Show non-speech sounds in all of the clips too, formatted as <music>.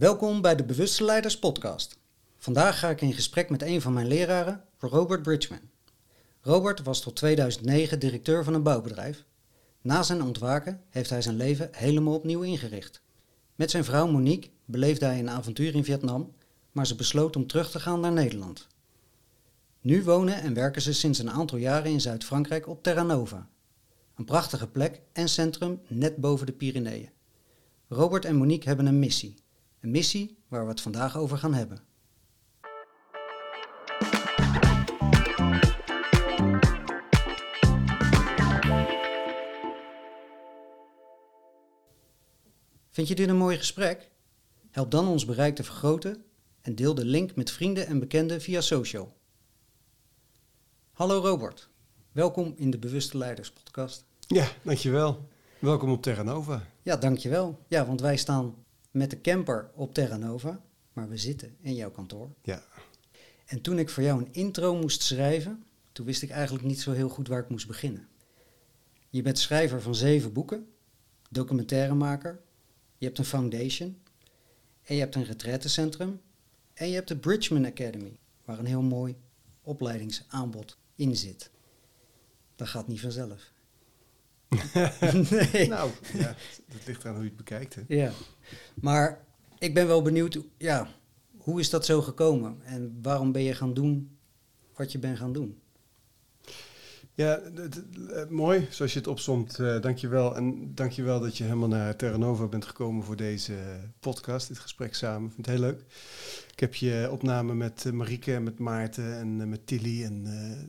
Welkom bij de Bewuste Leiders Podcast. Vandaag ga ik in gesprek met een van mijn leraren, Robert Bridgman. Robert was tot 2009 directeur van een bouwbedrijf. Na zijn ontwaken heeft hij zijn leven helemaal opnieuw ingericht. Met zijn vrouw Monique beleefde hij een avontuur in Vietnam, maar ze besloot om terug te gaan naar Nederland. Nu wonen en werken ze sinds een aantal jaren in Zuid-Frankrijk op Terra Nova. Een prachtige plek en centrum net boven de Pyreneeën. Robert en Monique hebben een missie. Een missie waar we het vandaag over gaan hebben. Vind je dit een mooi gesprek? Help dan ons bereik te vergroten en deel de link met vrienden en bekenden via social. Hallo Robert, welkom in de Bewuste Leiders podcast. Ja, dankjewel. Welkom op Terra Nova. Ja, dankjewel. Ja, want wij staan met de camper op Terra Nova, maar we zitten in jouw kantoor. Ja. En toen ik voor jou een intro moest schrijven, toen wist ik eigenlijk niet zo heel goed waar ik moest beginnen. Je bent schrijver van zeven boeken, documentairemaker, je hebt een foundation en je hebt een retraitecentrum en je hebt de Bridgman Academy, waar een heel mooi opleidingsaanbod in zit. Dat gaat niet vanzelf. Nee. <laughs> Nou, ja, dat ligt eraan hoe je het bekijkt. Hè? Ja, maar ik ben wel benieuwd, ja, hoe is dat zo gekomen? En waarom ben je gaan doen wat je bent gaan doen? Ja, eh, mooi zoals je het opzomt. Uh, dankjewel. En dankjewel dat je helemaal naar Terra Nova bent gekomen voor deze podcast, dit gesprek samen. Ik vind het heel leuk. Ik heb je opname met uh, Marieke en met Maarten en met Tilly. En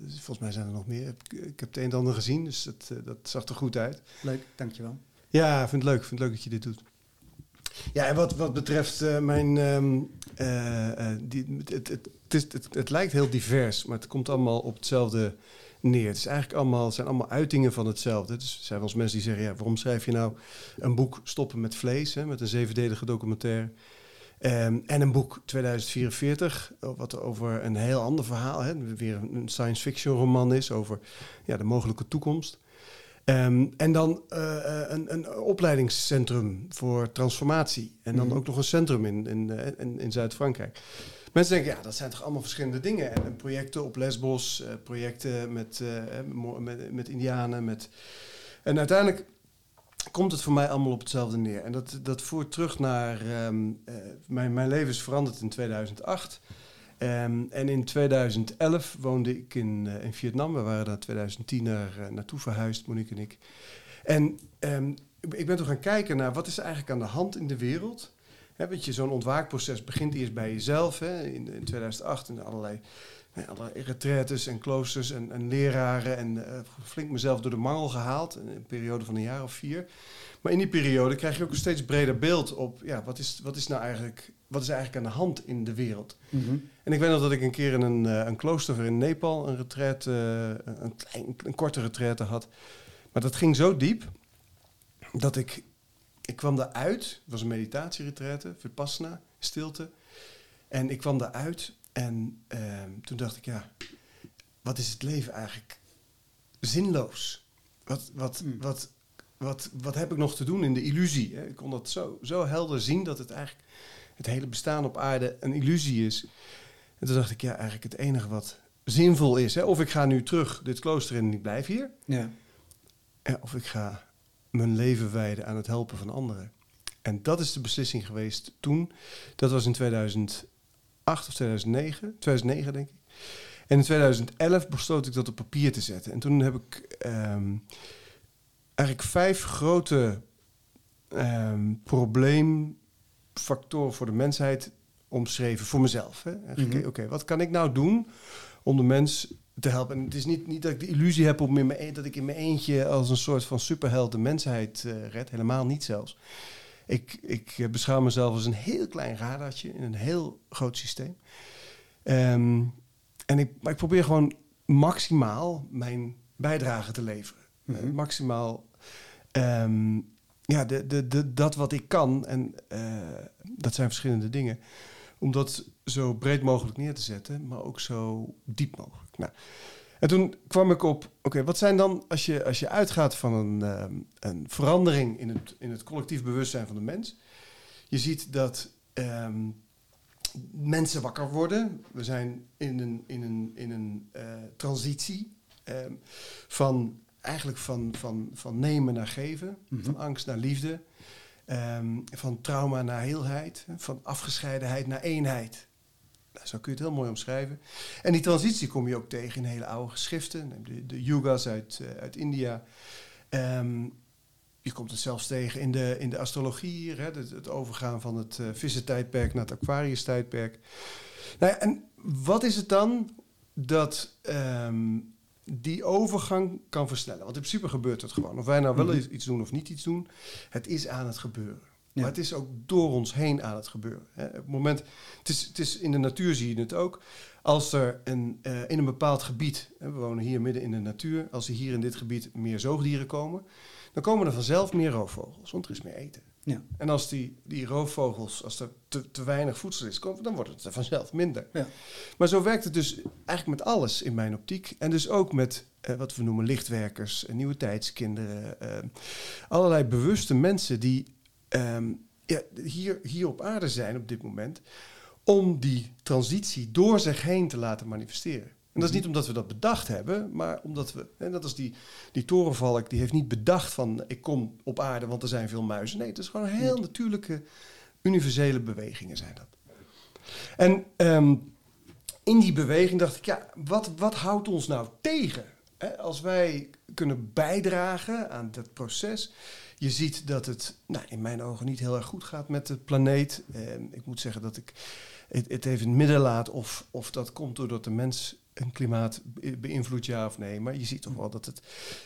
volgens mij zijn er nog meer. Ik, heb het een en ander gezien, dus dat, dat zag er goed uit. Leuk, dankjewel. Ja, ik vind het leuk. Ik vind het leuk dat je dit doet. Ja, en wat, wat betreft mijn. Um, die, het, het, het lijkt heel divers, maar het komt allemaal op hetzelfde neer. Het is eigenlijk allemaal, zijn allemaal uitingen van hetzelfde. Dus er zijn wel eens mensen die zeggen, ja, waarom schrijf je nou een boek Stoppen met Vlees, hè, met een zevendelige documentaire. Ehm, en een boek 2044, wat over een heel ander verhaal, hè, weer een science fiction roman is over ja, de mogelijke toekomst. Ehm, en dan uh, een, een, opleidingscentrum voor transformatie. En dan mhm. ook nog een centrum in, in, in, in Zuid-Frankrijk. Mensen denken, ja, dat zijn toch allemaal verschillende dingen. En, projecten op Lesbos, projecten met, uh, met, met Indianen. Met... En uiteindelijk komt het voor mij allemaal op hetzelfde neer. En dat, dat voert terug naar... Um, mijn, mijn leven is veranderd in 2008. Ehm, en in 2011 woonde ik in, in Vietnam. We waren daar in 2010 naar, naartoe verhuisd, Monique en ik. En um, ik ben toen gaan kijken naar wat is er eigenlijk aan de hand in de wereld weet je, zo'n ontwaakproces begint eerst bij jezelf. In, in 2008 in allerlei, hè, allerlei retraites en kloosters en, en leraren. En uh, flink mezelf door de mangel gehaald. In een periode van een jaar of vier. Maar in die periode krijg je ook een steeds breder beeld op... Ja, wat is, wat is nou eigenlijk, wat is eigenlijk aan de hand in de wereld? Mhm. En ik weet nog dat ik een keer in een, uh, een klooster in Nepal... een, retreat, uh, een, klein, een korte retraite had. Maar dat ging zo diep dat ik ik kwam daaruit, het was een meditatieretraite, vipassana, stilte. En ik kwam daaruit en ehm, toen dacht ik, ja, wat is het leven eigenlijk zinloos? Wat, wat, hmm. wat, wat, wat heb ik nog te doen in de illusie? Hè? Ik kon dat zo, zo helder zien dat het eigenlijk het hele bestaan op aarde een illusie is. En toen dacht ik, ja, eigenlijk het enige wat zinvol is, hè, of ik ga nu terug dit klooster in en ik blijf hier. Ja. of ik ga mijn leven wijden aan het helpen van anderen. En dat is de beslissing geweest toen. Dat was in 2008 of 2009, 2009 denk ik. En in 2011 besloot ik dat op papier te zetten. En toen heb ik um, eigenlijk vijf grote um, probleemfactoren voor de mensheid omschreven voor mezelf. Mhm. Oké, wat kan ik nou doen om de mens te helpen. En het is niet, niet dat ik de illusie heb om in mijn, e-, dat ik in mijn eentje als een soort van superheld de mensheid uh, red. Helemaal niet zelfs. Ik, ik eh, beschouw mezelf als een heel klein radartje in een heel groot systeem. Ehm, en ik, maar ik probeer gewoon maximaal mijn bijdrage te leveren. Eh, mhm. maximaal ehm, ja, de, de, de, dat wat ik kan. En dat zijn verschillende dingen. Om dat zo breed mogelijk neer te zetten, maar ook zo diep mogelijk. Nou, en toen kwam ik op, oké, wat zijn dan, als je, als je uitgaat van een, ehm, een verandering in het, in het collectief bewustzijn van de mens, je ziet dat ehm, mensen wakker worden. We zijn in een, in een, in een uh, transitie um, van eigenlijk van, van, van nemen naar geven, Mhm. van angst naar liefde, ehm, van trauma naar heelheid, van afgescheidenheid naar eenheid. Nou, zo kun je het heel mooi omschrijven. En die transitie kom je ook tegen in hele oude geschriften, de, de yugas uit, eh, uit India. Ehm, je komt het zelfs tegen in de, in de astrologie hè, het, het overgaan van het uh, vissentijdperk naar het Aquarius-tijdperk. Nou ja, en wat is het dan dat ehm, die overgang kan versnellen? Want in principe gebeurt het gewoon. Of wij nou wel Mhm. iets doen of niet iets doen, het is aan het gebeuren. Ja. Maar het is ook door ons heen aan het gebeuren. Hè. Op het moment, het is, het is in de natuur zie je het ook. Als er een, eh, in een bepaald gebied, hè, we wonen hier midden in de natuur, als er hier in dit gebied meer zoogdieren komen, dan komen er vanzelf meer roofvogels, want er is meer eten. Ja. En als die, die roofvogels, als er te, te weinig voedsel is, dan wordt het er vanzelf minder. Ja. Maar zo werkt het dus eigenlijk met alles in mijn optiek. En dus ook met eh, wat we noemen lichtwerkers, nieuwe tijdskinderen. eh, allerlei bewuste mensen die ehm, ja, hier, hier op aarde zijn op dit moment. Om die transitie door zich heen te laten manifesteren. En dat is niet omdat we dat bedacht hebben, maar omdat we, en dat is die, die torenvalk, die heeft niet bedacht van ik kom op aarde, want er zijn veel muizen. Nee, het is gewoon heel natuurlijke, universele bewegingen zijn dat. En ehm, in die beweging dacht ik, ja, wat, wat houdt ons nou tegen? Als wij kunnen bijdragen aan dat proces. Je ziet dat het nou, in mijn ogen niet heel erg goed gaat met de planeet. Ehm, ik moet zeggen dat ik het, het even in het midden laat of, of dat komt doordat de mens een klimaat be- beïnvloedt, ja of nee. Maar je ziet toch wel dat het,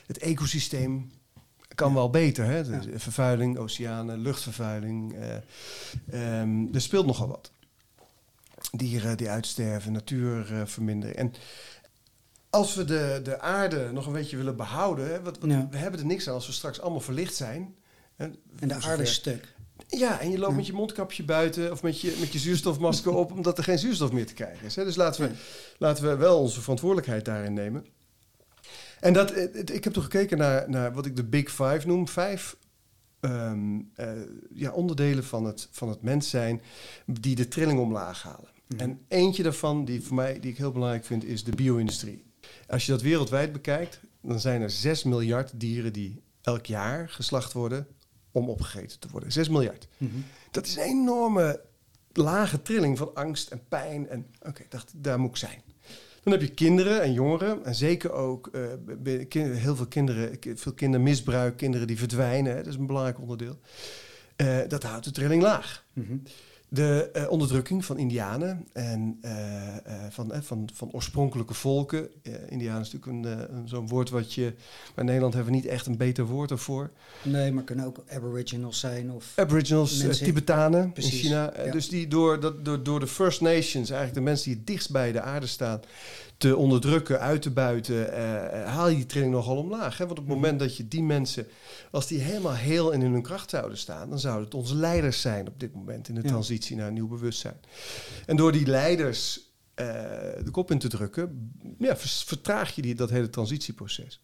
het ecosysteem kan wel beter. Hè? De, Ja. vervuiling, oceanen, luchtvervuiling. eh, ehm, er speelt nogal wat. Dieren die uitsterven, natuur eh, verminderen. En als we de, de aarde nog een beetje willen behouden... Hè, wat, wat- Ja. we hebben er niks aan als we straks allemaal verlicht zijn. Hè, En de aarde is stuk. Ja, en je loopt Ja. met je mondkapje buiten of met je, met je zuurstofmasker op, omdat er geen zuurstof meer te krijgen is. Hè? Dus laten we, Ja. laten we wel onze verantwoordelijkheid daarin nemen. En dat, eh, ik heb toch gekeken naar, naar wat ik de Big Five noem. Vijf ehm, eh, ja, onderdelen van het, van het mens zijn die de trilling omlaag halen. Mhm. En eentje daarvan, die voor mij die ik heel belangrijk vind, is de bio-industrie. Als je dat wereldwijd bekijkt, dan zijn er 6 miljard dieren die elk jaar geslacht worden om opgegeten te worden. 6 miljard. Mhm. Dat is een enorme lage trilling van angst en pijn. En oké, ik dacht, daar moet ik zijn. Dan heb je kinderen en jongeren. En zeker ook kin- heel veel kinderen, ki- veel kindermisbruik, kinderen die verdwijnen. Hè, dat is een belangrijk onderdeel. Eh, dat houdt de trilling laag. Mhm. De eh, onderdrukking van Indianen en eh, eh, van, van, van oorspronkelijke volken. Indianen is natuurlijk een, zo'n woord wat je. Maar in Nederland hebben we niet echt een beter woord ervoor. Nee, maar kunnen ook aboriginals zijn of... Aboriginals, Mensen- Tibetanen Precies, in China. Ja. Dus die door, dat, door, door de First Nations, eigenlijk de mensen die het dichtst bij de aarde staan, te onderdrukken, uit te buiten, eh, eh, haal je die trilling nogal omlaag. Hè? Want op het Mhm. moment dat je die mensen, als die helemaal heel en in hun kracht zouden staan, dan zouden het onze leiders zijn op dit moment in de Ja. transitie naar een nieuw bewustzijn. En door die leiders eh, de kop in te drukken, ja, vertraag je die, dat hele transitieproces.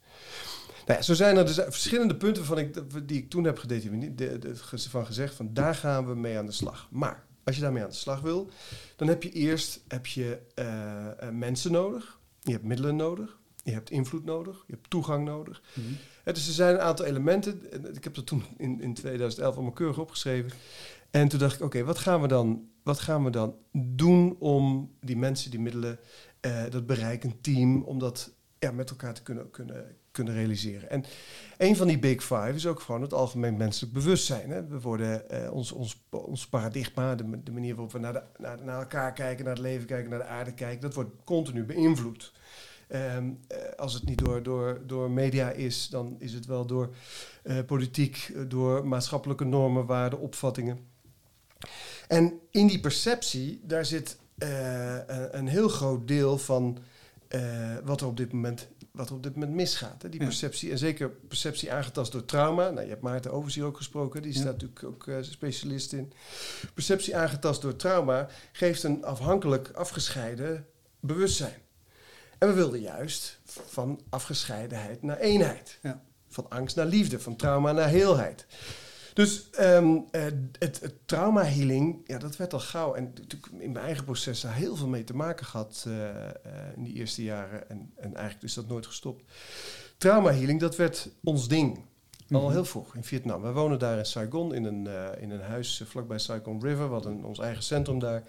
Nou ja, zo zijn er dus verschillende punten van ik, die ik toen heb gedetermineerd, de, de- ge- van gezegd van daar gaan we mee aan de slag. Maar als je daarmee aan de slag wil, dan heb je eerst heb je, eh, eh, mensen nodig, je hebt middelen nodig, je hebt invloed nodig, je hebt toegang nodig. Mhm. Dus er zijn een aantal elementen. en Ik heb dat toen in, in 2011 allemaal keurig opgeschreven. En toen dacht ik, oké, wat gaan we dan, wat gaan we dan doen om die mensen, die middelen, eh, dat bereik, een team, om dat ja, met elkaar te kunnen, kunnen, kunnen realiseren. En een van die big five is ook gewoon het algemeen menselijk bewustzijn. Hè. We worden eh, ons, ons, ons paradigma, de, manier waarop we naar, naar, naar elkaar kijken, naar het leven kijken, naar de aarde kijken, dat wordt continu beïnvloed. Ehm, eh, als het niet door, door, door media is, dan is het wel door eh, politiek, door maatschappelijke normen, waarden, opvattingen. En in die perceptie, daar zit een heel groot deel van eh, wat, er op dit moment, wat er op dit moment misgaat. Hè? Die Ja. perceptie, en zeker perceptie aangetast door trauma. Nou, je hebt Maarten Overs hier ook gesproken, die Ja. staat natuurlijk ook eh, specialist in. Perceptie aangetast door trauma geeft een afhankelijk afgescheiden bewustzijn. En we wilden juist van afgescheidenheid naar eenheid. Ja. Van angst naar liefde, van trauma naar heelheid. Dus ehm, eh, het, het trauma healing, ja, dat werd al gauw. En natuurlijk in mijn eigen proces daar heel veel mee te maken gehad uh, in die eerste jaren. En, en eigenlijk is dat nooit gestopt. Trauma healing, dat werd ons ding. Al mhm. heel vroeg in Vietnam. We wonen daar in Saigon in een, in een huis vlakbij Saigon River. We hadden ons eigen centrum daar.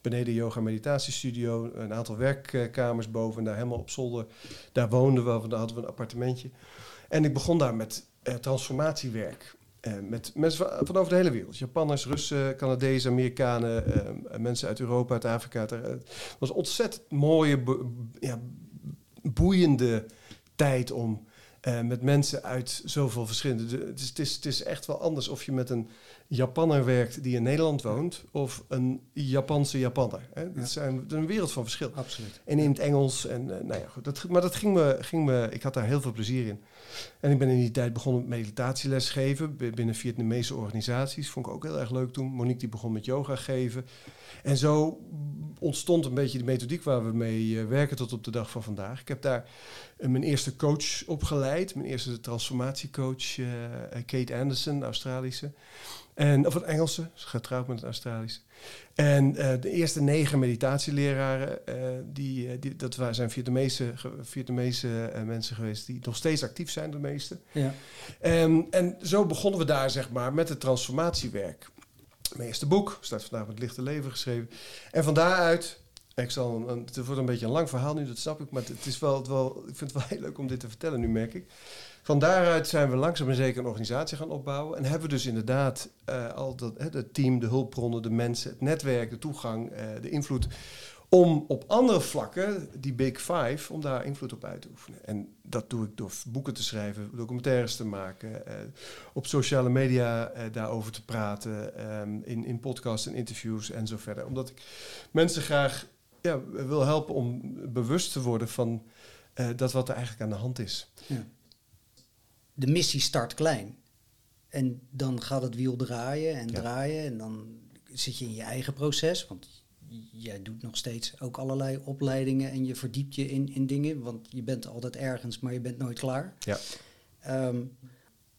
Beneden yoga meditatiestudio. Een aantal werkkamers boven. En daar helemaal op zolder. Daar woonden we. Daar hadden we een appartementje. En ik begon daar met transformatiewerk. Uh, met mensen van, over de hele wereld. Japanners, Russen, Canadezen, Amerikanen, uh, mensen uit Europa, uit Afrika. Het was een ontzettend mooie, ja, boeiende tijd om uh, met mensen uit zoveel verschillende... Het is, het, is, het is echt wel anders of je met een Japanner werkt die in Nederland woont... of een Japanse Japanner. Hè? Ja. Dat, zijn, een wereld van verschil. Absoluut. En in het Engels. En, nou ja, goed, dat, maar dat ging me, ging me... Ik had daar heel veel plezier in. En ik ben in die tijd begonnen met meditatieles geven binnen Vietnamese organisaties. Vond ik ook heel erg leuk toen. Monique die begon met yoga geven. En zo ontstond een beetje de methodiek waar we mee eh, werken tot op de dag van vandaag. Ik heb daar uh, mijn eerste coach opgeleid. Mijn eerste transformatiecoach, uh, Kate Anderson, Australische. En, of een Engelse, getrouwd met een Australische. En uh, de eerste negen meditatieleraren, uh, die, uh, die, dat zijn Vietnamese, Vietnamese mensen geweest die nog steeds actief zijn, de meeste. Ja. Um, en zo begonnen we daar, zeg maar, met het transformatiewerk. Mijn eerste boek, staat vandaag met Lichte Leven geschreven. En van daaruit, ik zal een, het wordt een beetje een lang verhaal nu, dat snap ik, maar het is wel, het wel, ik vind het wel <laughs> heel leuk om dit te vertellen nu, merk ik. Van daaruit zijn we langzaam en zeker een organisatie gaan opbouwen. En hebben we dus inderdaad uh, al dat, het team, de hulpbronnen, de mensen, het netwerk, de toegang, uh, de invloed. Om op andere vlakken, die Big Five, om daar invloed op uit te oefenen. En dat doe ik door boeken te schrijven, documentaires te maken, uh, op sociale media daarover te praten, um, in, in podcasts en interviews en zo verder. Omdat ik mensen graag ja, wil helpen om bewust te worden van dat wat er eigenlijk aan de hand is. Ja de missie start klein. En dan gaat het wiel draaien en draaien. En dan zit je in je eigen proces. Want jij doet nog steeds ook allerlei opleidingen en je verdiept je in, in dingen. Want je bent altijd ergens, maar je bent nooit klaar. Ja. Um,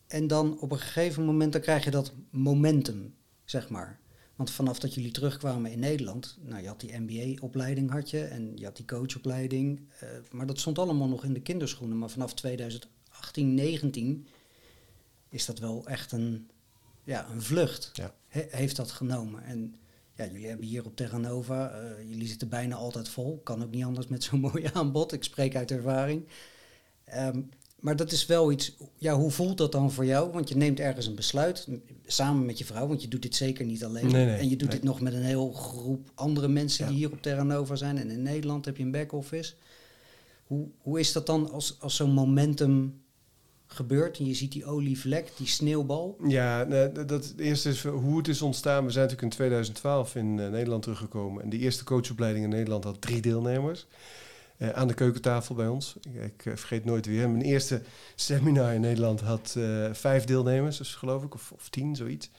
en dan op een gegeven moment dan krijg je dat momentum, zeg maar. Want vanaf dat jullie terugkwamen in Nederland, nou je had die MBA-opleiding had je en je had die coachopleiding, uh, maar dat stond allemaal nog in de kinderschoenen. Maar vanaf 2000 18, 19 is dat wel echt een, ja, een vlucht. Ja. heeft dat genomen. En ja, jullie hebben hier op Terra Nova, uh, jullie zitten bijna altijd vol. Kan ook niet anders met zo'n <laughs> mooi aanbod. Ik spreek uit ervaring. Um, maar dat is wel iets, ja, hoe voelt dat dan voor jou? Want je neemt ergens een besluit samen met je vrouw, want je doet dit zeker niet alleen. Nee, nee, en je doet dit nog met een heel groep andere mensen die hier op Terra Nova zijn. En in Nederland heb je een back-office. Hoe, hoe is dat dan als, als zo'n momentum gebeurt en je ziet die olievlek, die sneeuwbal? Ja, dat eerste is hoe het is ontstaan. We zijn natuurlijk in 2012 in uh, Nederland teruggekomen en de eerste coachopleiding in Nederland had drie deelnemers. Uh, aan de keukentafel bij ons. Ik, ik vergeet nooit weer. Mijn eerste seminar in Nederland had vijf deelnemers, dus geloof ik, of, of tien, zoiets.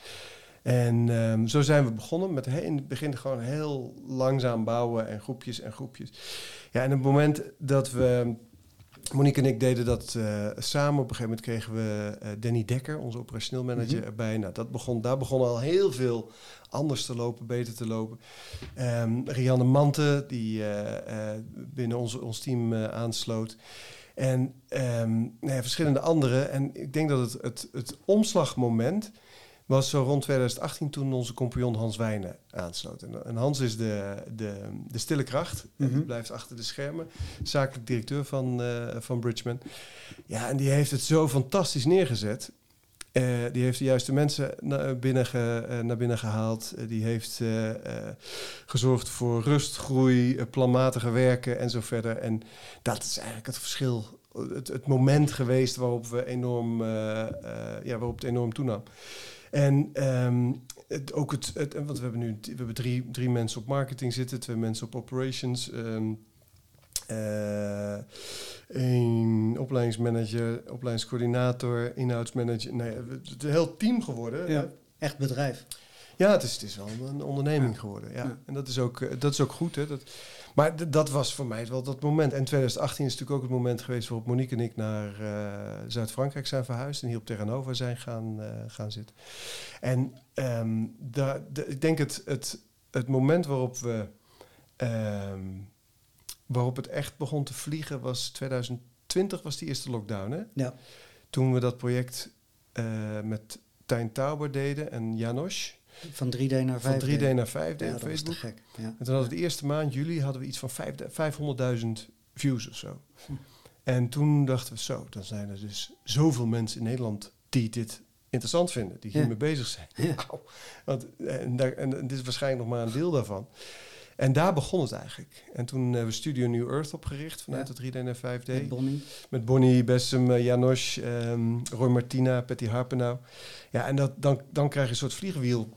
En um, zo zijn we begonnen met in het begin gewoon heel langzaam bouwen en groepjes en groepjes. Ja, en op het moment dat we Monique en ik deden dat uh, samen. Op een gegeven moment kregen we uh, Danny Dekker, onze operationeel manager, mm -hmm. erbij. Nou, dat begon, daar begon al heel veel anders te lopen, beter te lopen. Um, Rianne Mante, die uh, binnen ons, ons team aansloot. En um, nou ja, verschillende anderen. En ik denk dat het, het, het omslagmoment was zo rond 2018 toen onze compagnon Hans Wijnen aansloot. En, Hans is de, de, de stille kracht. Mm -hmm. Die blijft achter de schermen. Zakelijk directeur van, uh, van Bridgman. Ja, en die heeft het zo fantastisch neergezet. Uh, die heeft de juiste mensen na binnen ge, uh, naar binnen gehaald. die heeft gezorgd voor rust, groei, planmatige werken en zo verder. En dat is eigenlijk het verschil het, het, moment geweest waarop we enorm, ja, waarop het enorm toenam. En um, het, ook het, het, want we hebben nu we hebben drie, drie mensen op marketing zitten, twee mensen op operations. Um, uh, een opleidingsmanager, opleidingscoördinator, inhoudsmanager. Nee, het is een heel team geworden. Ja, echt bedrijf. Ja, het is, het is wel een onderneming geworden. Ja. En dat is ook, eh, dat is ook goed. Hè? Dat, maar dat was voor mij wel dat moment. En 2018 is natuurlijk ook het moment geweest waarop Monique en ik naar uh, Zuid-Frankrijk zijn verhuisd. En hier op Terranova zijn gaan, uh, gaan zitten. En um, de, ik denk het, het, het moment waarop we... Um, waarop het echt begon te vliegen was 2020 was die eerste lockdown. Hè? Ja. Toen we dat project uh, met Tijn Tauber deden en Janos. Van 3D naar 5D. Van 3D naar 5D ja, op Facebook. gek. Ja. En toen hadden we de eerste maand, juli, hadden we iets van 500.000 views of zo. Hm. En toen dachten we, zo, dan zijn er dus zoveel mensen in Nederland die dit interessant vinden, die hiermee ja. bezig zijn. Ja. Want, en, daar, en dit is waarschijnlijk nog maar een deel daarvan. En daar begon het eigenlijk. En toen hebben we Studio New Earth opgericht vanuit ja. het 3D en 5D. Met Bonnie. Met Bonnie, Bessem, uh, Janos, um, Roy Martina, Patty Harpenau. Ja, en dat, dan, dan krijg je een soort vliegwiel.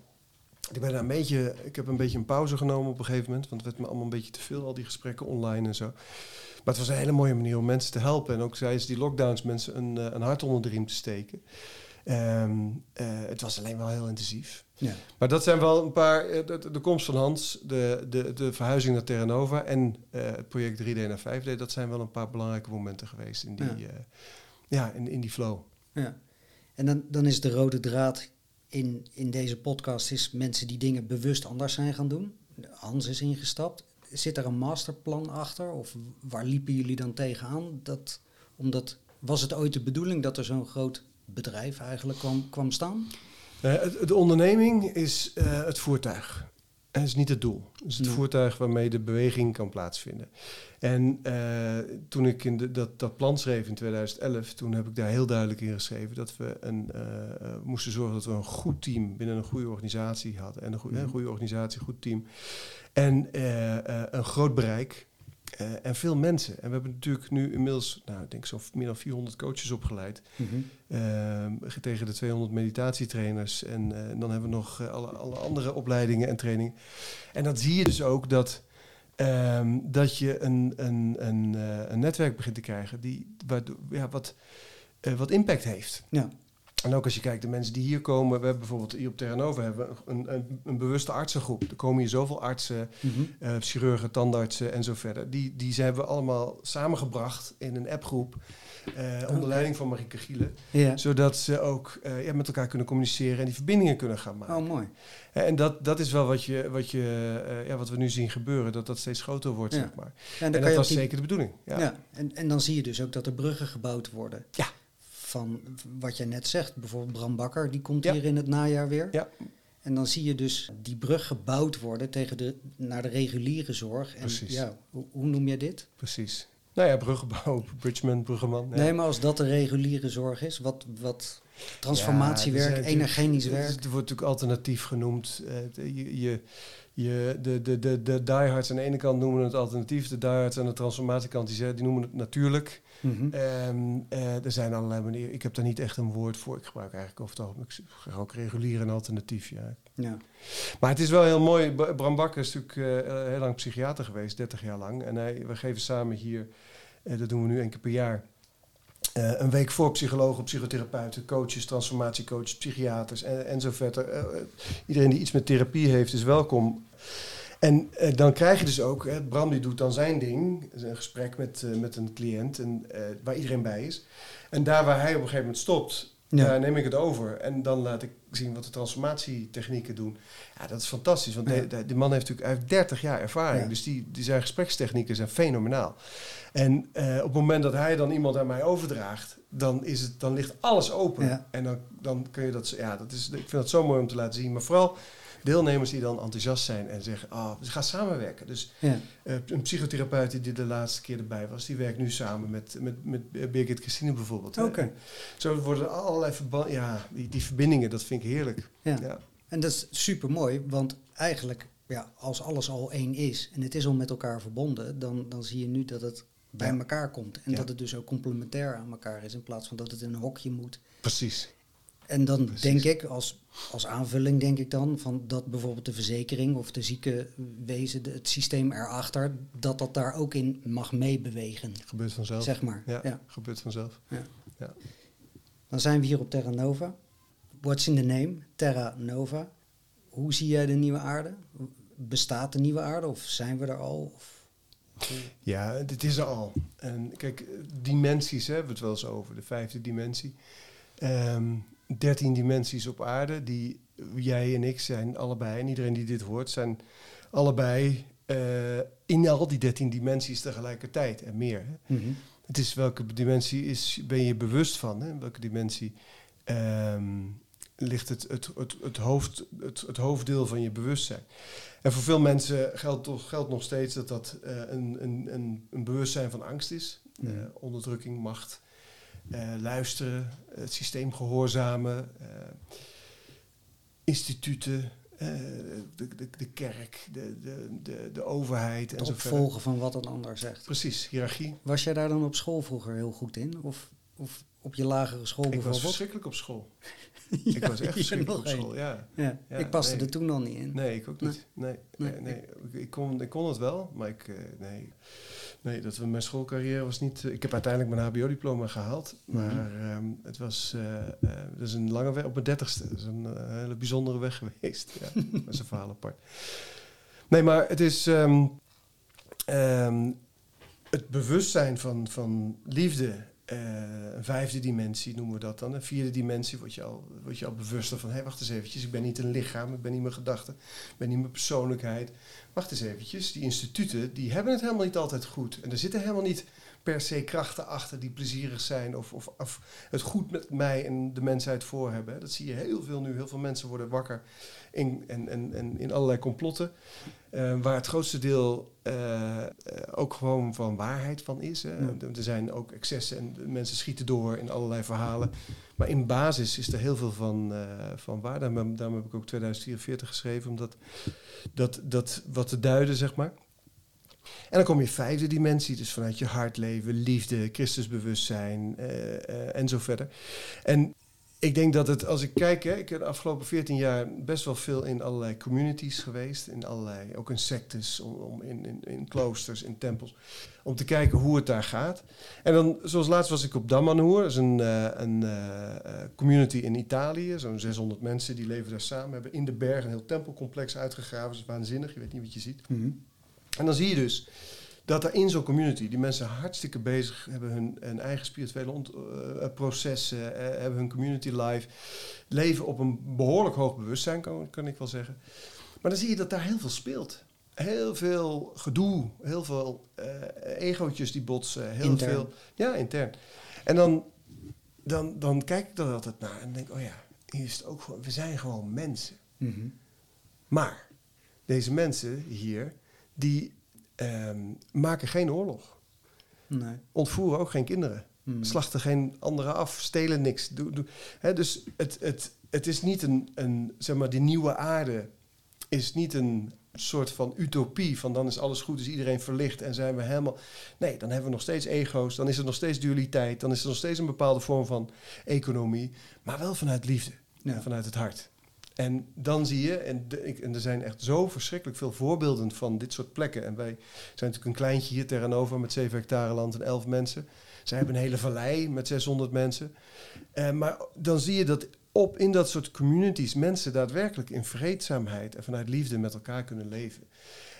Ik, ben een beetje, ik heb een beetje een pauze genomen op een gegeven moment. Want het werd me allemaal een beetje te veel, al die gesprekken online en zo. Maar het was een hele mooie manier om mensen te helpen. En ook tijdens die lockdowns mensen een, een hart onder de riem te steken. Um, uh, het was alleen wel heel intensief. Ja. Maar dat zijn wel een paar. De, de komst van Hans, de, de, de verhuizing naar Terra Nova en uh, het project 3D naar 5D, dat zijn wel een paar belangrijke momenten geweest in die, ja. Uh, ja in, in die flow. Ja. En dan, dan is de rode draad in, in deze podcast is mensen die dingen bewust anders zijn gaan doen. Hans is ingestapt. Zit er een masterplan achter? Of waar liepen jullie dan tegenaan? Dat, omdat, was het ooit de bedoeling dat er zo'n groot bedrijf eigenlijk kwam, kwam staan? Uh, de onderneming is uh, het voertuig. Het is niet het doel. Het is het Nee. voertuig waarmee de beweging kan plaatsvinden. En uh, toen ik in de, dat, dat plan schreef in 2011, toen heb ik daar heel duidelijk in geschreven dat we een, moesten zorgen dat we een goed team binnen een goede organisatie hadden. En een, goede, Mhm. een goede organisatie, een goed team. En een groot bereik. Uh, en veel mensen. En we hebben natuurlijk nu inmiddels, nou, ik denk zo meer dan 400 coaches opgeleid. Mm -hmm. uh, tegen de 200 meditatietrainers. En, uh, en dan hebben we nog alle, alle, andere opleidingen en trainingen. En dan zie je dus ook dat, um, dat je een, een, een, een, netwerk begint te krijgen die, waardoor, ja, wat, wat impact heeft. Ja. En ook als je kijkt, de mensen die hier komen, we hebben bijvoorbeeld hier op Terra Nova hebben een, een, een bewuste artsengroep. Er komen hier zoveel artsen, mm -hmm. uh, chirurgen, tandartsen en zo verder. Die, die zijn we allemaal samengebracht in een appgroep. Uh, onder leiding van Marieke Gielen. Zodat ze ook uh, ja, met elkaar kunnen communiceren en die verbindingen kunnen gaan maken. Oh, mooi. En dat, dat is wel wat, je, wat, je, uh, ja, wat we nu zien gebeuren, dat dat steeds groter wordt, ja. zeg maar. Ja, en, en dat was die... zeker de bedoeling. Ja. En, en dan zie je dus ook dat er bruggen gebouwd worden. Ja. Van wat jij net zegt, bijvoorbeeld Bram Bakker, die komt ja. hier in het najaar weer. Ja. En dan zie je dus die brug gebouwd worden tegen de, naar de reguliere zorg. En Precies. Ja, hoe, hoe noem je dit? Precies. Nou ja, bruggenbouw, <laughs> Bridgman, Bruggeman. Ja. Nee, maar als dat de reguliere zorg is, wat, wat transformatiewerk, ja, energetisch werk. Het wordt natuurlijk alternatief genoemd. Uh, je, je, je, de, de, de, de diehards aan de ene kant noemen het alternatief, de diehards aan de transformatiekant die, die noemen het natuurlijk. Mm -hmm. um, uh, er zijn allerlei manieren. Ik heb daar niet echt een woord voor. Ik gebruik eigenlijk over het algemeen ook regulier en alternatief. Ja. ja. Maar het is wel heel mooi. Bram Bakker is natuurlijk uh, heel lang psychiater geweest, 30 jaar lang. En hij, we geven samen hier, uh, dat doen we nu één keer per jaar, een week voor psychologen, psychotherapeuten, coaches, transformatiecoaches, psychiaters en, en zo verder. Iedereen die iets met therapie heeft is welkom. En uh, dan krijg je dus ook, hè, Bram die doet dan zijn ding, een gesprek met, met een cliënt en, waar iedereen bij is. En daar waar hij op een gegeven moment stopt, ja. daar neem ik het over. En dan laat ik zien wat de transformatietechnieken doen. Ja, dat is fantastisch, want ja. de, de, de, man heeft natuurlijk hij heeft 30 jaar ervaring. Ja. Dus die, die zijn gesprekstechnieken zijn fenomenaal. En op het moment dat hij dan iemand aan mij overdraagt, dan, is het, dan ligt alles open. En dan, dan kun je dat, ja, dat is, ik vind dat zo mooi om te laten zien. Maar vooral deelnemers die dan enthousiast zijn en zeggen, ah, oh, we gaan samenwerken. Dus ja. uh, een psychotherapeut die de laatste keer erbij was, die werkt nu samen met, met, met Birgit Christine bijvoorbeeld. Oké. Okay. Zo worden allerlei verbanden, ja, die, die verbindingen, dat vind ik heerlijk. Ja. ja. En dat is super mooi, want eigenlijk, ja, als alles al één is en het is al met elkaar verbonden, dan, dan zie je nu dat het bij elkaar komt. En Ja. dat het dus ook complementair aan elkaar is, in plaats van dat het in een hokje moet. Precies. En dan Precies. denk ik, als, als aanvulling denk ik dan, van dat bijvoorbeeld de verzekering of de ziekenwezen, de- het systeem erachter, dat dat daar ook in mag meebewegen, Gebeurt vanzelf. zeg maar. Ja, Ja. gebeurt vanzelf. Dan zijn we hier op Terra Nova. What's in the name? Terra Nova. hoe zie jij de nieuwe aarde? Bestaat de nieuwe aarde of zijn we er al? Of, ja, dit is er al. En kijk, dimensies hè, hebben we het wel eens over, de vijfde dimensie. Um, dertien dimensies op aarde, die jij en ik zijn allebei, en iedereen die dit hoort, zijn allebei uh, in al die dertien dimensies tegelijkertijd en meer. Hè. Mhm. Het is welke dimensie is, ben je bewust van? Hè? Welke dimensie um, ligt het, het, het, het, hoofd, het, het hoofddeel van je bewustzijn? En voor veel mensen geldt, toch, geldt nog steeds dat dat uh, een, een, een, een bewustzijn van angst is. Uh, onderdrukking, macht, luisteren, het systeem gehoorzamen, instituten, de, de, de, kerk, de, de, de, de overheid het en volgen van wat een ander zegt. Precies, hiërarchie. Was jij daar dan op school vroeger heel goed in? Of, of op je lagere school ik bijvoorbeeld? Ik was verschrikkelijk op school. <laughs> ik was echt verschrikkelijk op school, ja. ja. ik paste er toen al niet in. Nee, ik ook niet. Nee, nee, nee, Ik, kon, ik kon het wel, maar ik... Nee. Nee, dat we, mijn schoolcarrière was niet... ik heb uiteindelijk mijn hbo-diploma gehaald. Mhm. Maar um, het was... Uh, uh, dat is een lange weg... Op mijn dertigste. Dat is een hele bijzondere weg <laughs> geweest. Ja, dat is een verhaal apart. Nee, maar het is... Um, um, het bewustzijn van, van liefde een vijfde dimensie noemen we dat dan. Een vierde dimensie word je al, word je al bewuster van... hé, wacht eens eventjes, ik ben niet een lichaam, ik ben niet mijn gedachten... ik ben niet mijn persoonlijkheid. Wacht eens eventjes, die instituten die hebben het helemaal niet altijd goed. En er zitten helemaal niet per se krachten achter die plezierig zijn... of, of, of het goed met mij en de mensheid voor hebben. Dat zie je heel veel nu. Heel veel mensen worden wakker in, en, en, en in allerlei complotten... Uh, waar het grootste deel uh, ook gewoon van waarheid van is. Hè. Er zijn ook excessen en mensen schieten door in allerlei verhalen. Maar in basis is er heel veel van, uh, van waar. Daarom, daarom, heb ik ook 2044 geschreven, om dat, dat, dat wat te duiden, zeg maar. En dan kom je vijfde dimensie, dus vanuit je hartleven, liefde, Christusbewustzijn en zo verder. En ik denk dat het, als ik kijk, hè, ik heb de afgelopen 14 jaar best wel veel in allerlei communities geweest. In allerlei, ook in sectes, om, om in, in, in, kloosters, in tempels. Om te kijken hoe het daar gaat. En dan, zoals laatst was ik op Damanhoer. Dat is een, uh, een uh, community in Italië. Zo'n 600 mensen die leven daar samen. Hebben in de berg een heel tempelcomplex uitgegraven. Dat is waanzinnig, je weet niet wat je ziet. Mm -hmm. En dan zie je dus dat er in zo'n community, die mensen hartstikke bezig hebben hun, hun eigen spirituele uh, processen, uh, hebben hun community life, leven op een behoorlijk hoog bewustzijn, kan, kan ik wel zeggen. Maar dan zie je dat daar heel veel speelt. Heel veel gedoe, heel veel uh, egootjes die botsen, heel intern. veel. Ja, intern. En dan, dan, dan kijk ik er altijd naar en denk, oh ja, hier is het ook gewoon, we zijn gewoon mensen. Mm -hmm. Maar deze mensen hier, die um, maken geen oorlog. Nee. Ontvoeren ook geen kinderen. Hmm. Slachten geen anderen af. Stelen niks. Doe, doe. He, dus het, het, het is niet een, een, zeg maar, die nieuwe aarde is niet een soort van utopie van dan is alles goed, is iedereen verlicht en zijn we helemaal... Nee, dan hebben we nog steeds ego's, dan is er nog steeds dualiteit, dan is er nog steeds een bepaalde vorm van economie, maar wel vanuit liefde, ja. vanuit het hart. En dan zie je, en, ik, er zijn echt zo verschrikkelijk veel voorbeelden van dit soort plekken. En wij zijn natuurlijk een kleintje hier tegenover met 7 hectare land en 11 mensen. Zij hebben een hele vallei met 600 mensen. Uh, maar dan zie je dat op in dat soort communities mensen daadwerkelijk in vreedzaamheid en vanuit liefde met elkaar kunnen leven.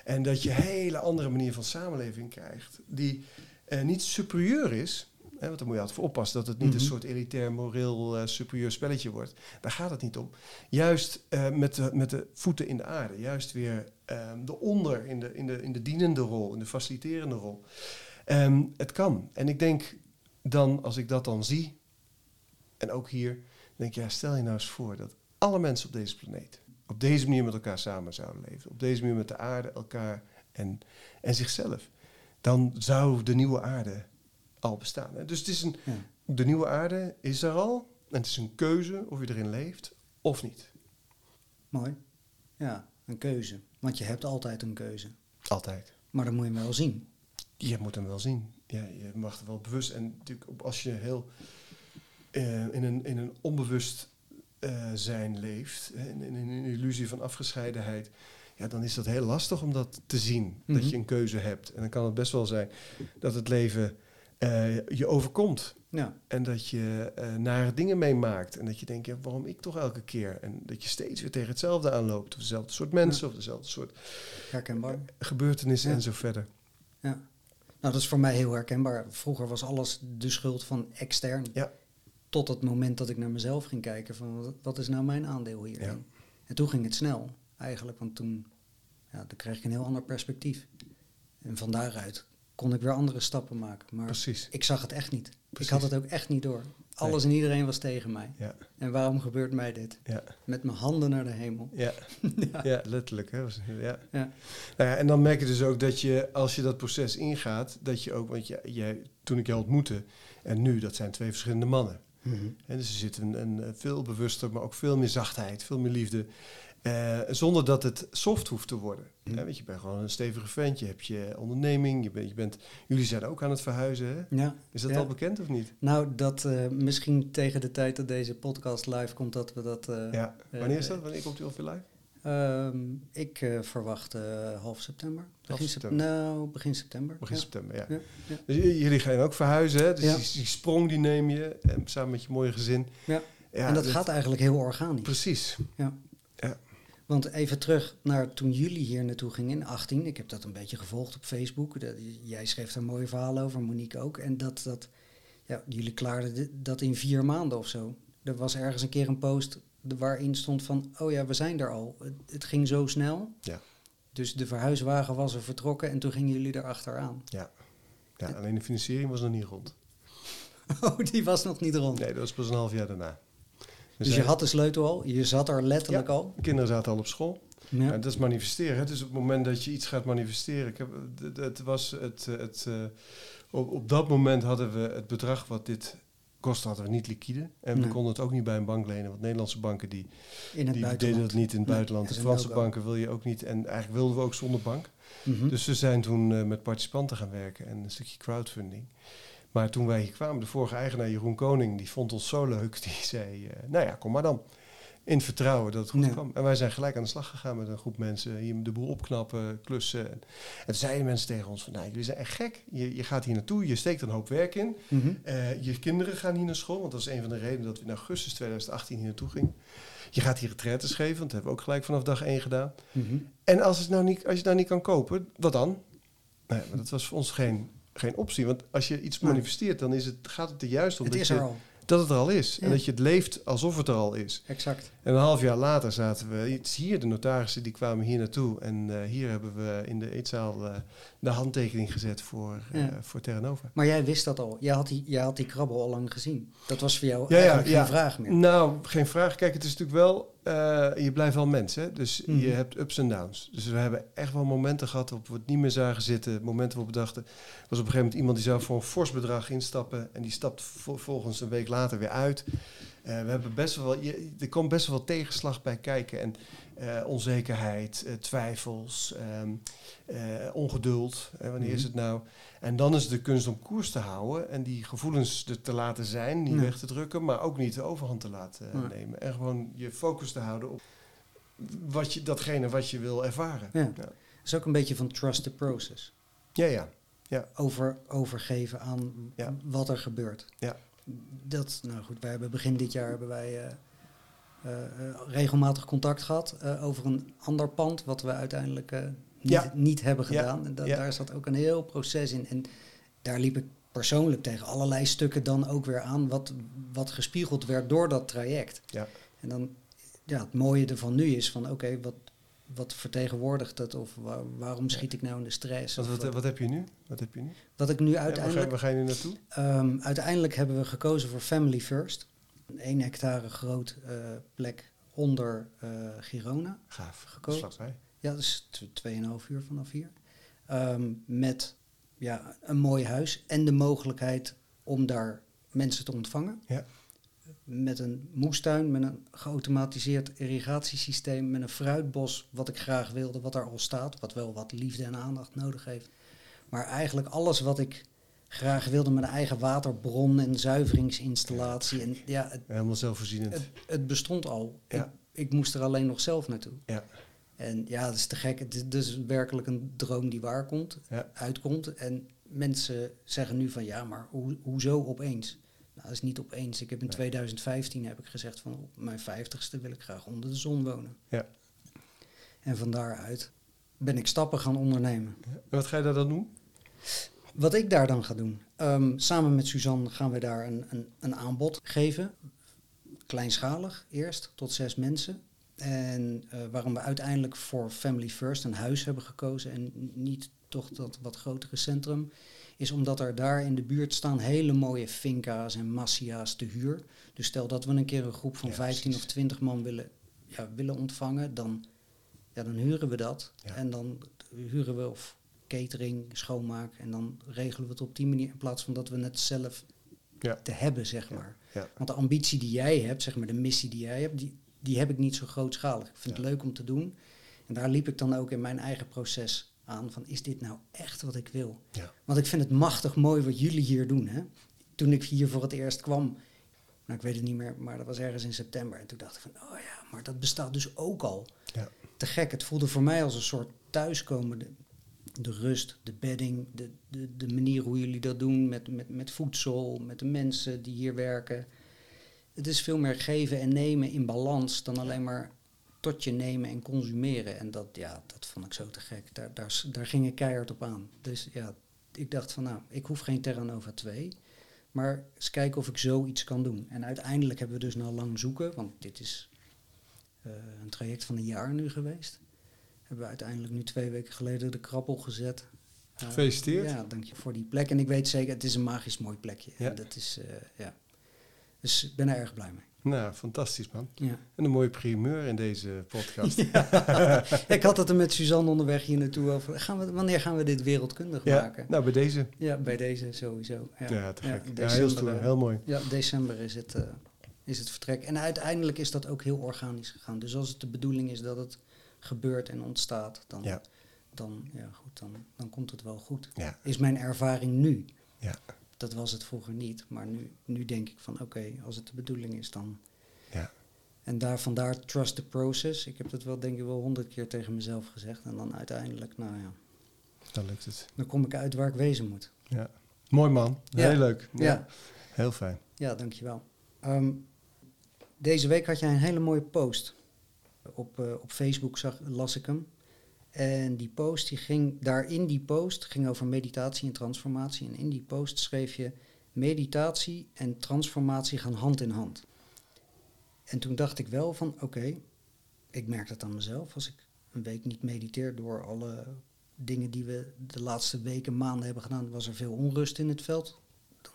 En dat je een hele andere manier van samenleving krijgt, die uh, niet superieur is, Hè, want dan moet je altijd voor oppassen dat het niet een mhm. soort elitair, moreel, uh, superieur spelletje wordt. Daar gaat het niet om. Juist uh, met, de, met de voeten in de aarde. Juist weer um, de onder in de, in, de, in de dienende rol, in de faciliterende rol. Um, het kan. En ik denk dan, als ik dat dan zie, en ook hier, denk ik, ja, stel je nou eens voor dat alle mensen op deze planeet op deze manier met elkaar samen zouden leven. Op deze manier met de aarde, elkaar en, en zichzelf. Dan zou de nieuwe aarde al bestaan. Hè? Dus het is een, ja. de nieuwe aarde is er al. En het is een keuze of je erin leeft of niet. Mooi. Ja, een keuze. Want je hebt altijd een keuze. Altijd. Maar dan moet je hem wel zien. Je moet hem wel zien. Ja, je mag er wel bewust. En natuurlijk, als je heel uh, in, een, in een onbewust uh, zijn leeft, in, in, een illusie van afgescheidenheid, ja, dan is dat heel lastig om dat te zien. Mm -hmm. Dat je een keuze hebt. En dan kan het best wel zijn dat het leven eh, je overkomt. Ja. En dat je uh, nare dingen meemaakt. En dat je denkt, ja, waarom ik toch elke keer? En dat je steeds weer tegen hetzelfde aanloopt. Of dezelfde soort mensen, of dezelfde soort herkenbaar. gebeurtenissen en zo verder. Ja. Nou, dat is voor mij heel herkenbaar. Vroeger was alles de schuld van extern. Ja. Tot het moment dat ik naar mezelf ging kijken van wat is nou mijn aandeel hierin. Ja. En toen ging het snel eigenlijk, want toen, ja, dan kreeg ik een heel ander perspectief. En van daaruit kon ik weer andere stappen maken. Maar Precies. ik zag het echt niet. Precies. Ik had het ook echt niet door. Alles en iedereen was tegen mij. Ja. En waarom gebeurt mij dit? Ja. Met mijn handen naar de hemel. Ja, <laughs> ja. ja letterlijk. Hè? Ja. Ja. Nou ja, en dan merk je dus ook dat je, als je dat proces ingaat, dat je ook, want jij, jij, toen ik je ontmoette en nu, dat zijn twee verschillende mannen. Mhm. En dus er zit een, een veel bewuster, maar ook veel meer zachtheid, veel meer liefde. Eh, zonder dat het soft hoeft te worden. Mhm. Hè, want je bent gewoon een stevige vent, je hebt je onderneming, je bent, je bent, jullie zijn ook aan het verhuizen. Hè? Ja. Is dat Ja. al bekend of niet? Nou, dat eh, misschien tegen de tijd dat deze podcast live komt, dat we dat. eh, Ja. Wanneer is dat? Wanneer komt u ongeveer live? ehm, ik verwacht half september. Begin sep- september. Nou, begin september. Begin ja. september, ja. Dus jullie gaan ook verhuizen, hè? Dus Ja. die, die sprong die neem je samen met je mooie gezin. Ja. Ja, en dat gaat eigenlijk heel organisch. Precies. Ja. Want even terug naar toen jullie hier naartoe gingen in 18. Ik heb dat een beetje gevolgd op Facebook. Dat, jij schreef er mooie verhalen over, Monique ook. En dat, dat ja, jullie klaarden dat in vier maanden of zo. Er was ergens een keer een post waarin stond van... oh ja, we zijn er al. Het, het ging zo snel. Ja. Dus de verhuiswagen was er vertrokken en toen gingen jullie erachteraan. Ja. ja, alleen de financiering was nog niet rond. <laughs> Oh, die was nog niet rond. Nee, dat was pas een half jaar daarna. Dus je had de sleutel al, je zat er letterlijk Ja. al. De kinderen zaten al op school. Ja. Dat is manifesteren. Hè? Dus op het moment dat je iets gaat manifesteren. Ik heb, het, het was het, eh, het, eh, op, op dat moment hadden we het bedrag wat dit kostte, hadden we niet liquide. En we konden het ook niet bij een bank lenen. Want Nederlandse banken die, het die buitenland. deden dat niet in het buitenland. De is Franse banken wil je ook niet. En eigenlijk wilden we ook zonder bank. Mhm. Dus we zijn toen eh, met participanten gaan werken en een stukje crowdfunding. Maar toen wij hier kwamen, de vorige eigenaar Jeroen Koning, die vond ons zo leuk. <laughs> Die zei, eh, nou ja, kom maar dan. In vertrouwen dat het goed kwam. En wij zijn gelijk aan de slag gegaan met een groep mensen. Hier de boel opknappen, klussen. En, en toen zeiden mensen tegen ons van, nou, jullie zijn echt gek. Je, je gaat hier naartoe, je steekt een hoop werk in. Mhm. Eh, je kinderen gaan hier naar school, want dat is een van de redenen dat we in augustus 2018 hier naartoe gingen. Je gaat hier retraites geven, want dat hebben we ook gelijk vanaf dag één gedaan. Mhm. En als, het nou niet, als je het nou niet kan kopen, wat dan? Nee, maar dat was voor ons geen, geen optie. Want als je iets manifesteert, dan is het, gaat het er juist om Het dat, is je, er al, dat het er al is. En dat je het leeft alsof het er al is. exact. En een half jaar later zaten we... Het is hier, de notarissen die kwamen hier naartoe. En eh, hier hebben we in de eetzaal eh, de handtekening gezet voor, eh Ja. voor Terranova. Maar jij wist dat al. Jij had die, jij had die krabbel al lang gezien. Dat was voor jou ja. geen vraag meer. Nou, geen vraag. Kijk, het is natuurlijk wel... eh, je blijft wel mens, hè? Dus Mhm. je hebt ups en downs. Dus we hebben echt wel momenten gehad waarop we het niet meer zagen zitten. Momenten waarop we dachten... Er was op een gegeven moment iemand die zou voor een fors bedrag instappen... en die stapt vol- volgens een week later weer uit. Eh, we hebben best wel... Je, er komt best wel tegenslag bij kijken. En eh, onzekerheid, eh, twijfels, ehm, eh, ongeduld. Wanneer is Mhm. het nou? En dan is het de kunst om koers te houden... en die gevoelens er te laten zijn, niet Ja. weg te drukken... maar ook niet de overhand te laten Ja. nemen. En gewoon je focus te houden op wat je, datgene wat je wil ervaren. Ja. Ja, Het is ook een beetje van trust the process. ja. ja. Over, overgeven aan Ja. wat er gebeurt. Ja. Dat, nou goed, wij hebben begin dit jaar hebben wij regelmatig contact gehad eh, over een ander pand, wat we uiteindelijk eh, niet, Ja. niet hebben Ja. gedaan. En da- Ja. daar zat ook een heel proces in. En daar liep ik persoonlijk tegen allerlei stukken dan ook weer aan, wat, wat gespiegeld werd door dat traject. Ja. En dan, ja, het mooie ervan nu is van, oké, wat, wat vertegenwoordigt het? Of wa- waarom schiet ik nou in de stress? Wat, wat, wat heb je nu? Wat heb je nu? wat ik nu Ja, waar, ga, uiteindelijk... waar ga je nu naartoe? Ehm, uiteindelijk hebben we gekozen voor Family First. Een 1 hectare groot eh, plek onder eh, Girona. Gaaf. Gekozen. Ja, dat is tw- 2,5 uur vanaf hier. Ehm, met ja, een mooi huis en de mogelijkheid om daar mensen te ontvangen. Ja. Met een moestuin, met een geautomatiseerd irrigatiesysteem, met een fruitbos, wat ik graag wilde, wat er al staat, wat wel wat liefde en aandacht nodig heeft. Maar eigenlijk alles wat ik graag wilde met een eigen waterbron en zuiveringsinstallatie. En ja, het, Helemaal zelfvoorzienend. het, het bestond al. Ja. Ik, ik moest er alleen nog zelf naartoe. Ja. En ja, dat is te gek. Het is, is werkelijk een droom die waar komt, Ja. uitkomt. En mensen zeggen nu van ja, maar ho hoezo opeens? Nou, dat is niet opeens. Ik heb in 2015 heb ik gezegd van op mijn vijftigste wil ik graag onder de zon wonen. Ja. En van daaruit ben ik stappen gaan ondernemen. En wat ga je daar dan doen? Wat ik daar dan ga doen. Um, samen met Suzanne gaan we daar een, een, een aanbod geven. Kleinschalig eerst, tot zes mensen. En uh, waarom we uiteindelijk voor Family First een huis hebben gekozen en niet toch dat wat grotere centrum, is omdat er daar in de buurt staan hele mooie finca's en massia's te huur. Dus stel dat we een keer een groep van ja, 15 of 20 man willen, ja, willen ontvangen, dan, ja, dan huren we dat. Ja. En dan huren we of catering, schoonmaak en dan regelen we het op die manier in plaats van dat we het zelf ja. te hebben, zeg maar. Want de ambitie die jij hebt, zeg maar de missie die jij hebt, die, die heb ik niet zo grootschalig. Ik vind het leuk om te doen. En daar liep ik dan ook in mijn eigen proces aan van is dit nou echt wat ik wil? Ja. Want ik vind het machtig mooi wat jullie hier doen. Hè? Toen ik hier voor het eerst kwam, nou ik weet het niet meer, maar dat was ergens in september. En toen dacht ik van, oh ja, maar dat bestaat dus ook al. Ja. Te gek. Het voelde voor mij als een soort thuiskomen. De, rust, de bedding, de, de, de manier hoe jullie dat doen met, met, met voedsel, met de mensen die hier werken. Het is veel meer geven en nemen in balans dan alleen maar tot je nemen en consumeren. En dat, ja, dat vond ik zo te gek. Daar, daar, daar ging ik keihard op aan. Dus ja, ik dacht van nou, ik hoef geen Terra Nova 2. Maar eens kijken of ik zoiets kan doen. En uiteindelijk hebben we dus na lang zoeken, want dit is uh, een traject van een jaar nu geweest. Hebben we uiteindelijk nu twee weken geleden de krabbel gezet. Uh, Gefeliciteerd. Ja, dank je voor die plek. En ik weet zeker, het is een magisch mooi plekje. Ja. Dat is, uh, ja. Dus ik ben er erg blij mee. Nou, fantastisch man. Ja. En een mooie primeur in deze podcast. <laughs> Ja. <laughs> ik had het er met Suzanne onderweg hier naartoe over. Gaan we, wanneer gaan we dit wereldkundig ja. maken? Nou, bij deze. Ja, bij deze sowieso. Ja, ja te gek. December, heel stoer, heel mooi. Ja, december is het, uh, is het vertrek. En uiteindelijk is dat ook heel organisch gegaan. Dus als het de bedoeling is dat het gebeurt en ontstaat, dan, ja. dan, ja, goed, dan, dan komt het wel goed. Ja. Is mijn ervaring nu. Ja. Dat was het vroeger niet. Maar nu, nu denk ik van oké, okay, als het de bedoeling is, dan... Ja. En daar, vandaar trust the process. Ik heb dat wel denk ik wel honderd keer tegen mezelf gezegd. En dan uiteindelijk, nou ja. Dan lukt het. Dan kom ik uit waar ik wezen moet. Ja. Mooi man. Ja. Heel leuk. Ja. ja. Heel fijn. Ja, dankjewel. Um, deze week had jij een hele mooie post. Op, uh, op Facebook zag, las ik hem. En die post, die ging, daar in die post, ging over meditatie en transformatie. En in die post schreef je, meditatie en transformatie gaan hand in hand. En toen dacht ik wel van, oké, ik merk dat aan mezelf. Als ik een week niet mediteer door alle dingen die we de laatste weken, maanden hebben gedaan, was er veel onrust in het veld. Dan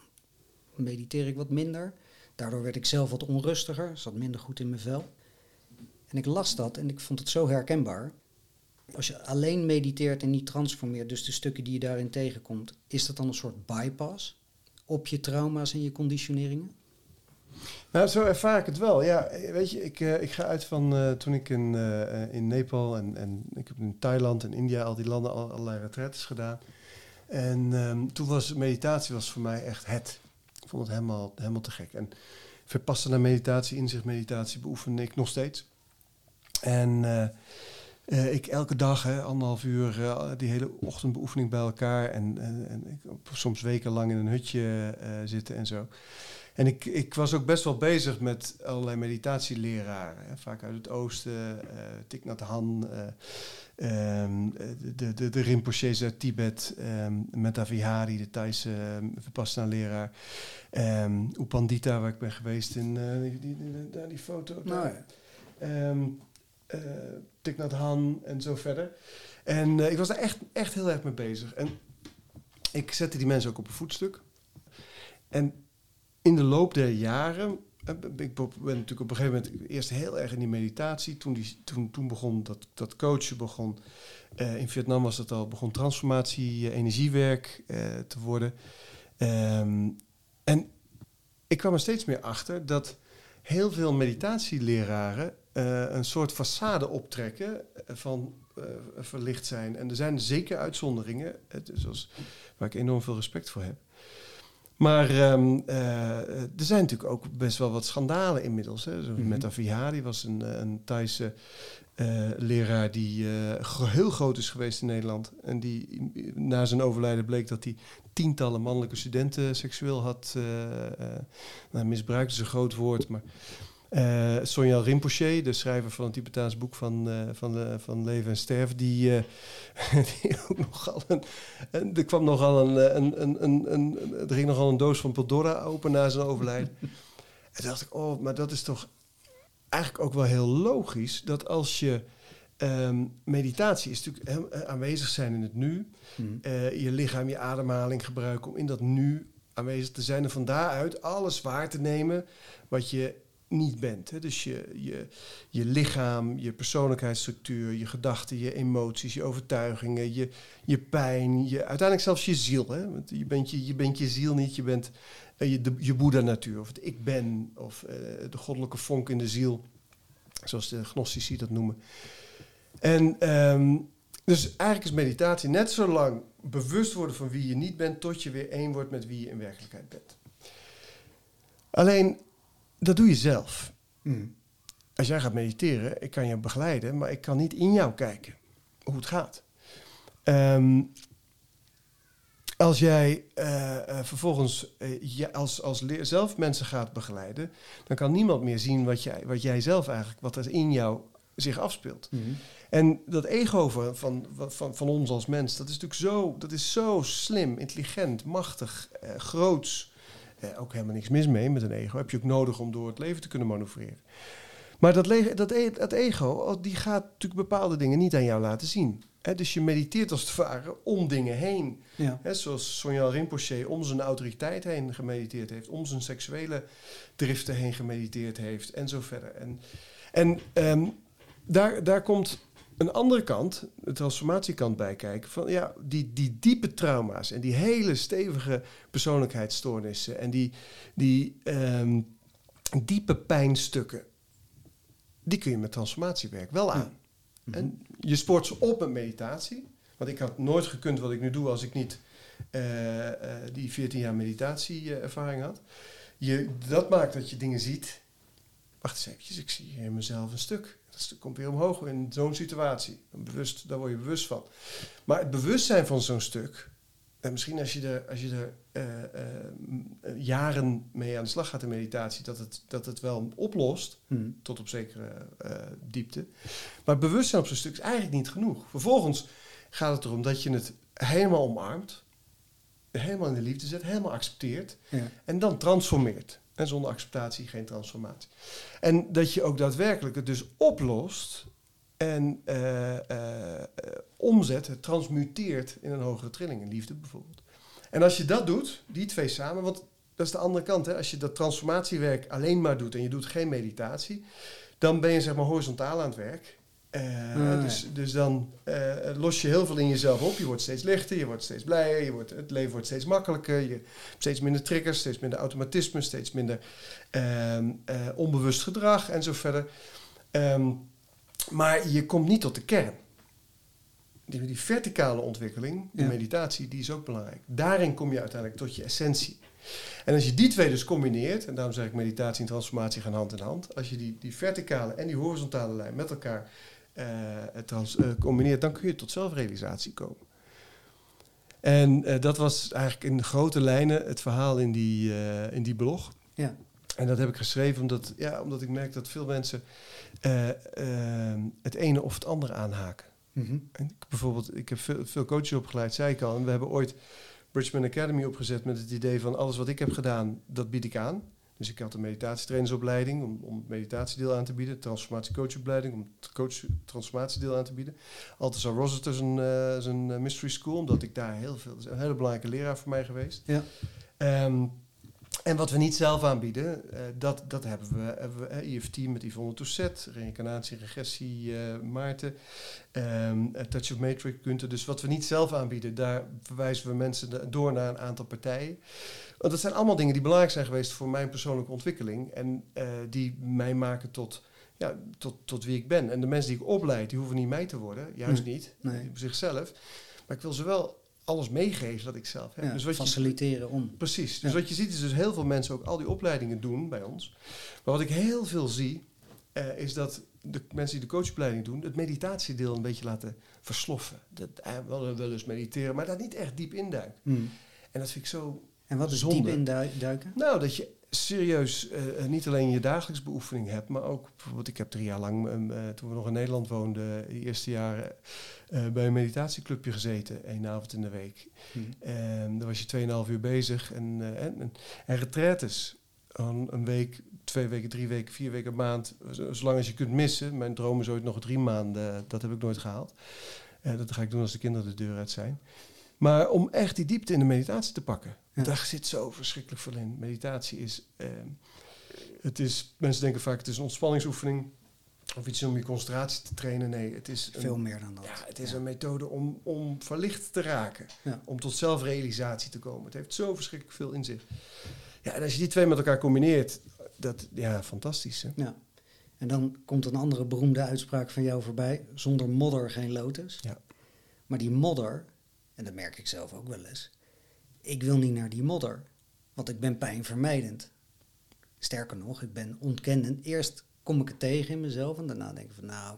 mediteer ik wat minder. Daardoor werd ik zelf wat onrustiger, zat minder goed in mijn vel. En ik las dat en ik vond het zo herkenbaar. Als je alleen mediteert en niet transformeert, dus de stukken die je daarin tegenkomt, is dat dan een soort bypass op je trauma's en je conditioneringen? Nou, zo ervaar ik het wel. Ja, weet je, ik, uh, ik ga uit van uh, toen ik in, uh, in Nepal en, en ik heb in Thailand en India al die landen al, allerlei retretes gedaan. En um, toen was meditatie was voor mij echt het. Ik vond het helemaal, helemaal te gek. En verpassen meditatie, inzichtmeditatie beoefende ik nog steeds. En uh, ik elke dag, hè, anderhalf uur, uh, die hele ochtendbeoefening bij elkaar. En, en, en ik, soms wekenlang in een hutje uh, zitten en zo. En ik, ik was ook best wel bezig met allerlei meditatieleraren. Hè, vaak uit het oosten, Thich Nhat Hanh, um, de, de, de Rinpoche's uit Tibet, um, Metta Vihari, de Thaise um, Vipassana-leraar. Um, Upandita, waar ik ben geweest in die, die, die, die, die foto. Nou, ja. Um, uh, Thich Hanh en zo verder. En uh, ik was daar echt, echt heel erg mee bezig. En ik zette die mensen ook op een voetstuk. En in de loop der jaren... Uh, ik ben natuurlijk op een gegeven moment eerst heel erg in die meditatie. Toen, die, toen, toen begon dat, dat coachen begon. in Vietnam was dat al, begon transformatie, energiewerk te worden. Um, en ik kwam er steeds meer achter dat heel veel meditatieleraren uh, een soort façade optrekken van uh, verlicht zijn. En er zijn zeker uitzonderingen, zoals, waar ik enorm veel respect voor heb. Maar ehm, eh, er zijn natuurlijk ook best wel wat schandalen inmiddels. Hè. Zo. Meta Vihari was een, eh, een Thaise eh, leraar die eh, heel groot is geweest in Nederland. En die na zijn overlijden bleek dat hij tientallen mannelijke studenten seksueel had eh, eh, nou, misbruikt. is een groot woord, maar... eh Sonja Rinpoche, de schrijver van het Tibetaans boek van, eh, van, eh, van Leven en Sterven, die, <laughs> die ook nogal een, en er kwam nogal een, een, een, een, een, er ging nogal een doos van Pandora open na zijn overlijden. <laughs> en dacht ik, oh, maar dat is toch eigenlijk ook wel heel logisch dat als je ehm, meditatie is natuurlijk aanwezig zijn in het nu, eh, je lichaam, je ademhaling gebruiken om in dat nu aanwezig te zijn en van daaruit alles waar te nemen wat je niet bent. Hè? Dus je, je, je lichaam, je persoonlijkheidsstructuur, je gedachten, je emoties, je overtuigingen, je, je pijn, je, uiteindelijk zelfs je ziel. Hè? Want je, bent je, je bent je ziel niet, je bent eh, je, je Boeddha-natuur, of het ik ben, of eh, de goddelijke vonk in de ziel, zoals de gnostici dat noemen. En ehm, dus eigenlijk is meditatie net zo lang bewust worden van wie je niet bent, tot je weer één wordt met wie je in werkelijkheid bent. Alleen, dat doe je zelf. Mhm. Als jij gaat mediteren, ik kan je begeleiden, maar ik kan niet in jou kijken hoe het gaat. Ehm, als jij eh, eh, vervolgens eh, als, als zelf mensen gaat begeleiden, dan kan niemand meer zien wat jij, wat jij zelf eigenlijk, wat er in jou zich afspeelt. Mhm. En dat ego van, van, van, van ons als mens, dat is natuurlijk zo, dat is zo slim, intelligent, machtig, eh, groots. Eh, ook helemaal niks mis mee met een ego. Heb je ook nodig om door het leven te kunnen manoeuvreren. Maar dat, e- dat ego, oh, die gaat natuurlijk bepaalde dingen niet aan jou laten zien. Dus je mediteert als het ware om dingen heen. Ja. Zoals Sonja Rinpoche om zijn autoriteit heen gemediteerd heeft, om zijn seksuele driften heen gemediteerd heeft en zo verder. En, en ehm, daar, daar komt een andere kant, de transformatiekant bij kijken. Van ja, die, die diepe trauma's en die hele stevige persoonlijkheidsstoornissen en die, die ehm, diepe pijnstukken, die kun je met transformatiewerk wel aan. Mhm. En je spoort ze op met meditatie. Want ik had nooit gekund wat ik nu doe als ik niet eh, eh, die 14 jaar meditatieervaring had. Je, dat maakt dat je dingen ziet. Wacht eens eventjes, ik zie hier mezelf een stuk. Dat komt weer omhoog in zo'n situatie. Bewust, daar word je bewust van. Maar het bewustzijn van zo'n stuk... En misschien als je er, als je er eh, eh, eh, jaren mee aan de slag gaat in meditatie... dat het, dat het wel oplost Mhm. tot op zekere eh, diepte. Maar het bewustzijn op zo'n stuk is eigenlijk niet genoeg. Vervolgens gaat het erom dat je het helemaal omarmt, helemaal in de liefde zet, helemaal accepteert Ja. en dan transformeert. En zonder acceptatie geen transformatie. En dat je ook daadwerkelijk het dus oplost en eh, eh, omzet, transmuteert in een hogere trilling, in liefde bijvoorbeeld. En als je dat doet, die twee samen, want dat is de andere kant. Hè? Als je dat transformatiewerk alleen maar doet en je doet geen meditatie, dan ben je zeg maar horizontaal aan het werk. Eh, Ah, dus, dus dan eh, los je heel veel in jezelf op. Je wordt steeds lichter, je wordt steeds blijer, je wordt, het leven wordt steeds makkelijker. Je hebt steeds minder triggers, steeds minder automatisme, steeds minder ehm, eh, onbewust gedrag en zo verder. Ehm, maar je komt niet tot de kern. Die, die verticale ontwikkeling, die Ja. meditatie, die is ook belangrijk. Daarin kom je uiteindelijk tot je essentie. En als je die twee dus combineert, en daarom zeg ik meditatie en transformatie gaan hand in hand. Als je die, die verticale en die horizontale lijn met elkaar trans, eh, combineert, dan kun je tot zelfrealisatie komen. En eh, dat was eigenlijk in grote lijnen het verhaal in die, eh, in die blog. Ja. En dat heb ik geschreven omdat, ja, omdat ik merk dat veel mensen eh, eh, het ene of het andere aanhaken. Mhm. En ik, bijvoorbeeld, ik heb veel, veel coaches opgeleid, zei ik al. En we hebben ooit Bridgman Academy opgezet met het idee van alles wat ik heb gedaan, dat bied ik aan. Dus ik had een meditatietrainersopleiding om, om het meditatiedeel aan te bieden. Transformatiecoachopleiding om het coach transformatiedeel aan te bieden. Althusser Rossiter zijn, eh, zijn eh, mystery school, omdat ik daar heel veel... Is een hele belangrijke leraar voor mij geweest. Ja. Ehm, en wat we niet zelf aanbieden, eh, dat, dat hebben we, hebben we eh, EFT met Yvonne Tousset, reïncarnatie, regressie, eh, Maarten, ehm, eh, Touch of Matrix, Gunther. Dus wat we niet zelf aanbieden, daar verwijzen we mensen door naar een aantal partijen. Want dat zijn allemaal dingen die belangrijk zijn geweest voor mijn persoonlijke ontwikkeling en eh, die mij maken tot, ja, tot, tot wie ik ben. En de mensen die ik opleid, die hoeven niet mij te worden, juist Nee. niet, Nee. op zichzelf. Maar ik wil ze wel alles meegeven wat ik zelf heb. Ja, dus wat faciliteren je, om. Precies. Dus Ja. wat je ziet is dus heel veel mensen ook al die opleidingen doen bij ons. Maar wat ik heel veel zie, eh, is dat de mensen die de coachopleiding doen, het meditatiedeel een beetje laten versloffen. Dat, eh, wel, wel eens mediteren, maar daar niet echt diep induiken. Hmm. En dat vind ik zo En wat is Zonde. diep induiken? nou, dat je serieus eh, eh, niet alleen je dagelijks beoefening hebt, maar ook bijvoorbeeld, ik heb drie jaar lang, ehm, eh, toen we nog in Nederland woonden, de eerste jaren eh, bij een meditatieclubje gezeten, één avond in de week. Hmm. En daar was je 2,5 uur bezig. En, eh, en, en, en retraites, een, een week, twee weken, drie weken, vier weken, een maand, zo- zolang als je kunt missen. Mijn droom is ooit nog drie maanden, dat heb ik nooit gehaald. Eh, dat ga ik doen als de kinderen de deur uit zijn. Maar om echt die diepte in de meditatie te pakken. Ja. Daar zit zo verschrikkelijk veel in. Meditatie is, eh, het is, mensen denken vaak het is een ontspanningsoefening. Of iets om je concentratie te trainen. Nee, het is een, Veel meer dan dat. ja, het is Ja. een methode om, om verlicht te raken. Ja. Om tot zelfrealisatie te komen. Het heeft zo verschrikkelijk veel in zich. Ja, en als je die twee met elkaar combineert, dat, ja, fantastisch. Hè? Ja. En dan komt een andere beroemde uitspraak van jou voorbij. Zonder modder geen lotus. Ja. Maar die modder, en dat merk ik zelf ook wel eens. Ik wil niet naar die modder. Want ik ben pijnvermijdend. Sterker nog, ik ben ontkennend. Eerst kom ik het tegen in mezelf. En daarna denk ik van nou,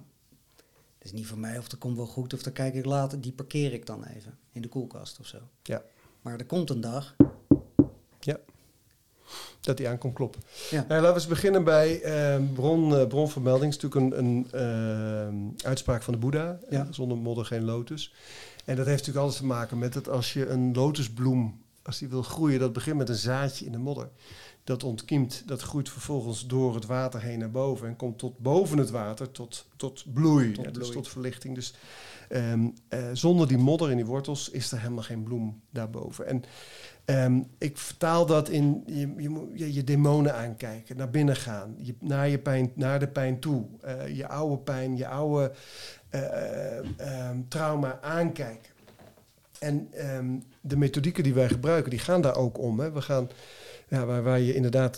dat is niet voor mij. Of dat komt wel goed. Of dan kijk ik later. Die parkeer ik dan even in de koelkast of zo. Ja. Maar er komt een dag. Dat die aankomt kloppen. Ja. Nou, laten we eens beginnen bij eh, bron, eh, bronvermelding. Is natuurlijk een, een eh, uitspraak van de Boeddha. eh, Ja. zonder modder geen lotus. En dat heeft natuurlijk alles te maken met dat als je een lotusbloem, als die wil groeien, dat begint met een zaadje in de modder. Dat ontkiemt, dat groeit vervolgens door het water heen naar boven en komt tot boven het water, tot, tot bloei, Tot ja, dus bloei. tot verlichting. Dus ehm, eh, zonder die modder in die wortels is er helemaal geen bloem daarboven. En Ehm, ik vertaal dat in je, je, je demonen aankijken, naar binnen gaan, je, naar, je pijn, naar de pijn toe, eh, je oude pijn, je oude eh, eh, ehm, trauma aankijken. En ehm, de methodieken die wij gebruiken, die gaan daar ook om. Hè. We gaan, ja, waar, waar je inderdaad,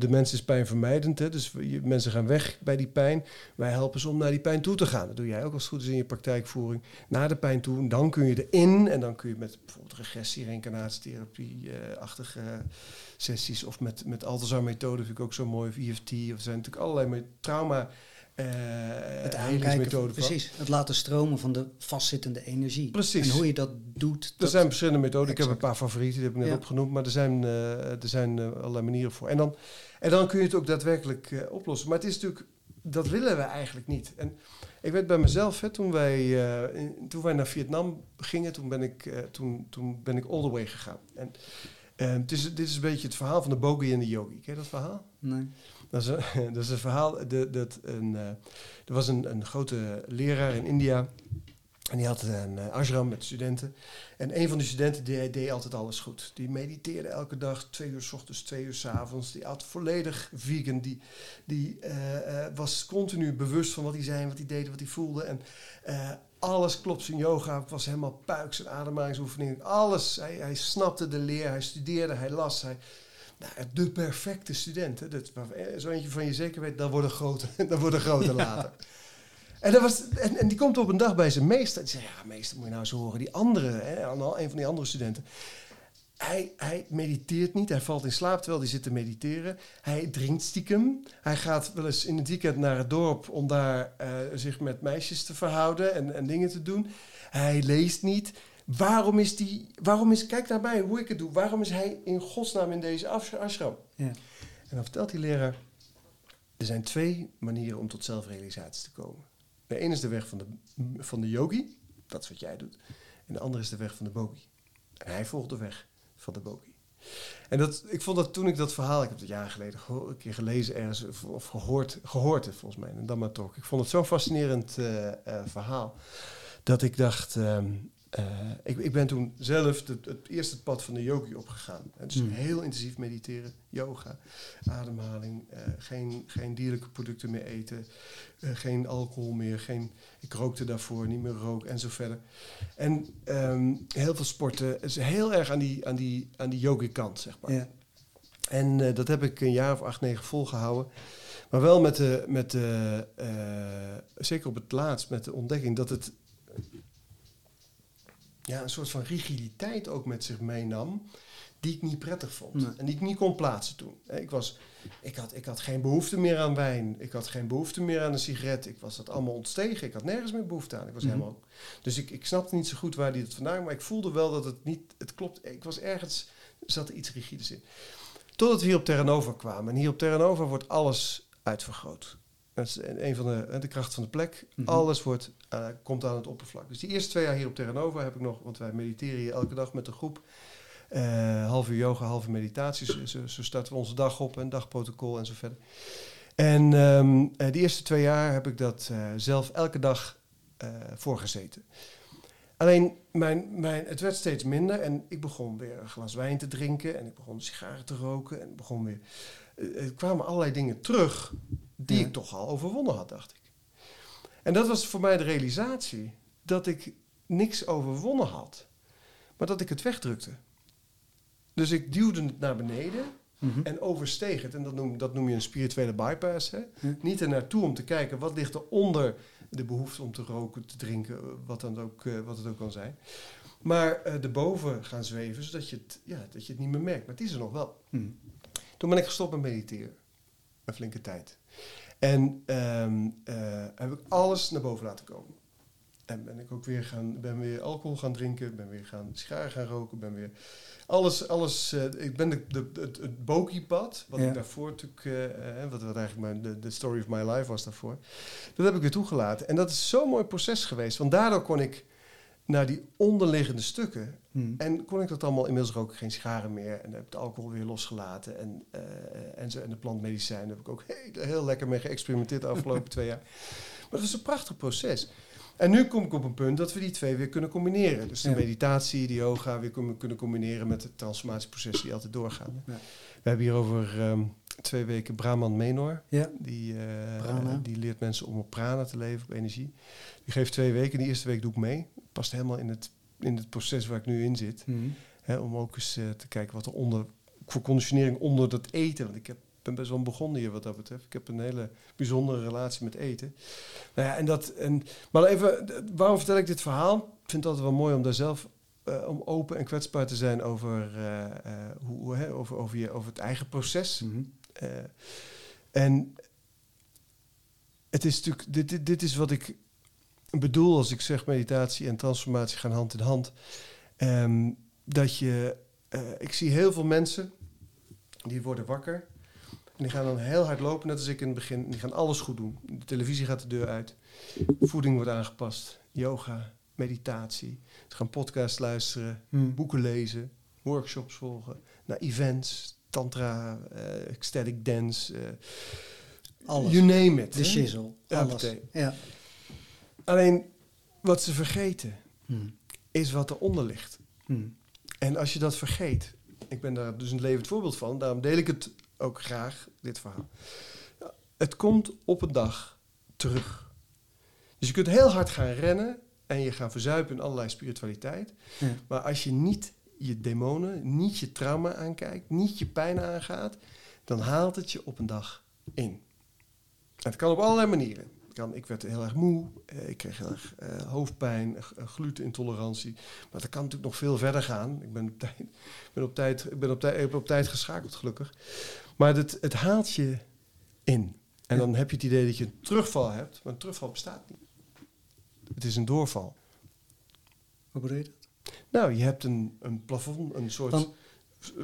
de mens is pijnvermijdend, hè, dus je, mensen gaan weg bij die pijn. Wij helpen ze om naar die pijn toe te gaan. Dat doe jij ook als het goed is in je praktijkvoering. Naar de pijn toe, en dan kun je erin en dan kun je met bijvoorbeeld regressie, reïncarnatietherapie-achtige sessies of met, met Althazar-methode vind ik ook zo mooi, of EFT. Of er zijn natuurlijk allerlei trauma eh Het van. precies. Het laten stromen van de vastzitende energie. Precies. En hoe je dat doet. Er dat- zijn verschillende methoden. Ik heb een paar favorieten, die heb ik net Ja. opgenoemd. Maar er zijn, eh, er zijn eh, allerlei manieren voor. En dan, en dan kun je het ook daadwerkelijk oplossen. Maar het is natuurlijk, dat willen we eigenlijk niet. En ik weet bij mezelf, hè, toen, wij, in- toen wij naar Vietnam gingen, toen ben ik, toen, toen ben ik all the way gegaan. En het is, dit is een beetje het verhaal van de bogie en de yogi. Ken je dat verhaal? Nee. Dat is een, <laughs> dat verhaal. De, dat een, eh, er was een, een grote leraar in India. En die had een eh, ashram met studenten. En een van die studenten die, deed altijd alles goed. Die mediteerde elke dag, twee uur s ochtends, twee uur s avonds. Die at volledig vegan. Die, die eh, was continu bewust van wat hij zei, wat hij deed, wat hij voelde. En alles klopt zijn yoga. Was helemaal puik, zijn ademhalingsoefening. Alles. Hij, hij snapte de leer, hij studeerde, hij las. Hij, nou, de perfecte student. Hè. Dat, eh, zo eentje van je zeker weet, dat worden grote, <laughs> dat worden grote later. En, dat was, en, en die komt op een dag bij zijn meester. Die zegt, ja meester, moet je nou eens horen. Die andere, hè, een van die andere studenten. Hij, hij mediteert niet, hij valt in slaap terwijl hij zit te mediteren. Hij drinkt stiekem. Hij gaat wel eens in het weekend naar het dorp om daar eh, zich met meisjes te verhouden en, en dingen te doen. Hij leest niet. Waarom is die, waarom is, kijk naar mij hoe ik het doe. Waarom is hij in godsnaam in deze ash- ashram? Ja. En dan vertelt die leraar, er zijn twee manieren om tot zelfrealisatie te komen. De ene is de weg van de, van de yogi, dat is wat jij doet. En de andere is de weg van de bogi. En hij volgt de weg van de bogi. En dat, ik vond dat toen ik dat verhaal, ik heb het jaren geleden een keer gelezen ergens, of, gehoord, gehoord het volgens mij, in een Dhamma talk. Ik vond het zo'n fascinerend eh, eh, verhaal, dat ik dacht, ehm, eh, ik, ik ben toen zelf het, het eerste pad van de yogi opgegaan. En dus Hmm. heel intensief mediteren, yoga, ademhaling, eh, geen, geen dierlijke producten meer eten, eh, geen alcohol meer, geen, ik rookte daarvoor, niet meer rook en zo verder. En ehm, heel veel sporten, is heel erg aan die, aan die, aan die yogi kant, zeg maar. Ja. En dat heb ik een jaar of acht, negen volgehouden. Maar wel met de, met de zeker op het laatst, met de ontdekking dat het ja, een soort van rigiditeit ook met zich meenam die ik niet prettig vond. En die ik niet kon plaatsen toen. Ik, was, ik, had, ik had geen behoefte meer aan wijn. Ik had geen behoefte meer aan een sigaret. Ik was dat allemaal ontstegen. Ik had nergens meer behoefte aan. Ik was mhm. helemaal... Dus ik, ik snapte niet zo goed waar die het vandaan... maar ik voelde wel dat het niet... Het klopt. Ik was ergens... zat er iets rigides in. Totdat we hier op Terranova kwamen. En hier op Terranova wordt alles uitvergroot. Dat is een van de, de kracht van de plek. Mhm. Alles wordt, uh, komt aan het oppervlak. Dus die eerste twee jaar hier op Terranova heb ik nog... want wij mediteren hier elke dag met een groep... Uh, half uur yoga, half uur meditatie. Zo, zo, starten we onze dag op, een dagprotocol en zo verder. En um, uh, de eerste twee jaar heb ik dat uh, zelf elke dag voorgezeten. Alleen, mijn, mijn, het werd steeds minder en ik begon weer een glas wijn te drinken en ik begon sigaren te roken en begon weer... er kwamen allerlei dingen terug die ik toch al overwonnen had, dacht ik. En dat was voor mij de realisatie dat ik niks overwonnen had, maar dat ik het wegdrukte. Dus ik duwde het naar beneden mhm. en oversteeg het. En dat noem, dat noem je een spirituele bypass. Hè? Niet er naartoe om te kijken wat ligt er onder de behoefte om te roken, te drinken, wat, dan ook, uh, wat het ook kan zijn. Maar uh, erboven gaan zweven, zodat je, het, ja, dat je het niet meer merkt. Maar het is er nog wel. Mhm. Toen ben ik gestopt met mediteren. Een flinke tijd. En um, uh, heb ik alles naar boven laten komen. En ben ik ook weer gaan, ben weer alcohol gaan drinken, ben weer gaan sigaren gaan roken, ben weer alles, alles. Uh, ik ben de, de, het, het Boki-pad, wat ik daarvoor natuurlijk, uh, wat, wat eigenlijk mijn, de, de story of my life was daarvoor, dat heb ik weer toegelaten. En dat is zo'n mooi proces geweest, want daardoor kon ik naar die onderliggende stukken. Hmm. En kon ik dat allemaal, inmiddels rook ik geen sigaren meer. En heb ik de alcohol weer losgelaten. En, uh, en, zo, en de plantmedicijnen heb ik ook heel, heel lekker mee geëxperimenteerd de afgelopen <laughs> twee jaar. Maar het was een prachtig proces. En nu kom ik op een punt dat we die twee weer kunnen combineren. Dus de meditatie, de yoga weer kunnen combineren met het transformatieproces die altijd doorgaan. Ja. We hebben hier over ehm, twee weken Brahman Menor. Ja. Die, uh, die leert mensen om op prana te leven, op energie. Die geeft twee weken. Die eerste week doe ik mee. Past helemaal in het, in het proces waar ik nu in zit. Mm om ook eens uh, te kijken wat er onder, voor conditionering onder dat eten. Want ik heb ben best wel begonnen hier wat dat betreft. Ik heb een hele bijzondere relatie met eten. Nou ja, en dat, en, maar even, waarom vertel ik dit verhaal? Ik vind het altijd wel mooi om daar zelf uh, om open en kwetsbaar te zijn over, uh, hoe, hè, over, over, je, over het eigen proces. Mm -hmm. en het is natuurlijk, dit, dit, dit is wat ik bedoel als ik zeg meditatie en transformatie gaan hand in hand. Um, dat je, ik zie heel veel mensen die worden wakker en die gaan dan heel hard lopen, net als ik in het begin. Die gaan alles goed doen. De televisie gaat de deur uit. Voeding wordt aangepast. Yoga, meditatie. Ze gaan podcasts luisteren, hmm. boeken lezen, workshops volgen, naar events, tantra, uh, ecstatic dance. Uh, alles. You name it. De shizzle. Alles. Ja. Alleen, wat ze vergeten, hmm. is wat eronder ligt. Hmm. En als je dat vergeet, ik ben daar dus een levend voorbeeld van, daarom deel ik het ook graag dit verhaal. Het komt op een dag terug. Dus je kunt heel hard gaan rennen en je gaat verzuipen in allerlei spiritualiteit. Ja. Maar als je niet je demonen, niet je trauma aankijkt, niet je pijn aangaat, dan haalt het je op een dag in. En het kan op allerlei manieren. Kan, ik werd heel erg moe, eh, ik kreeg heel erg uh, hoofdpijn, uh, glutenintolerantie. Maar dat kan natuurlijk nog veel verder gaan. Ik ben op <laughs> tijd, ben op tijd, ik ben op tijd, ik ben op tijd geschakeld, gelukkig. Maar het, het haalt je in. En dan heb je het idee dat je een terugval hebt, maar een terugval bestaat niet. Het is een doorval. Hoe bedoel je dat? Nou, je hebt een, een plafond, een soort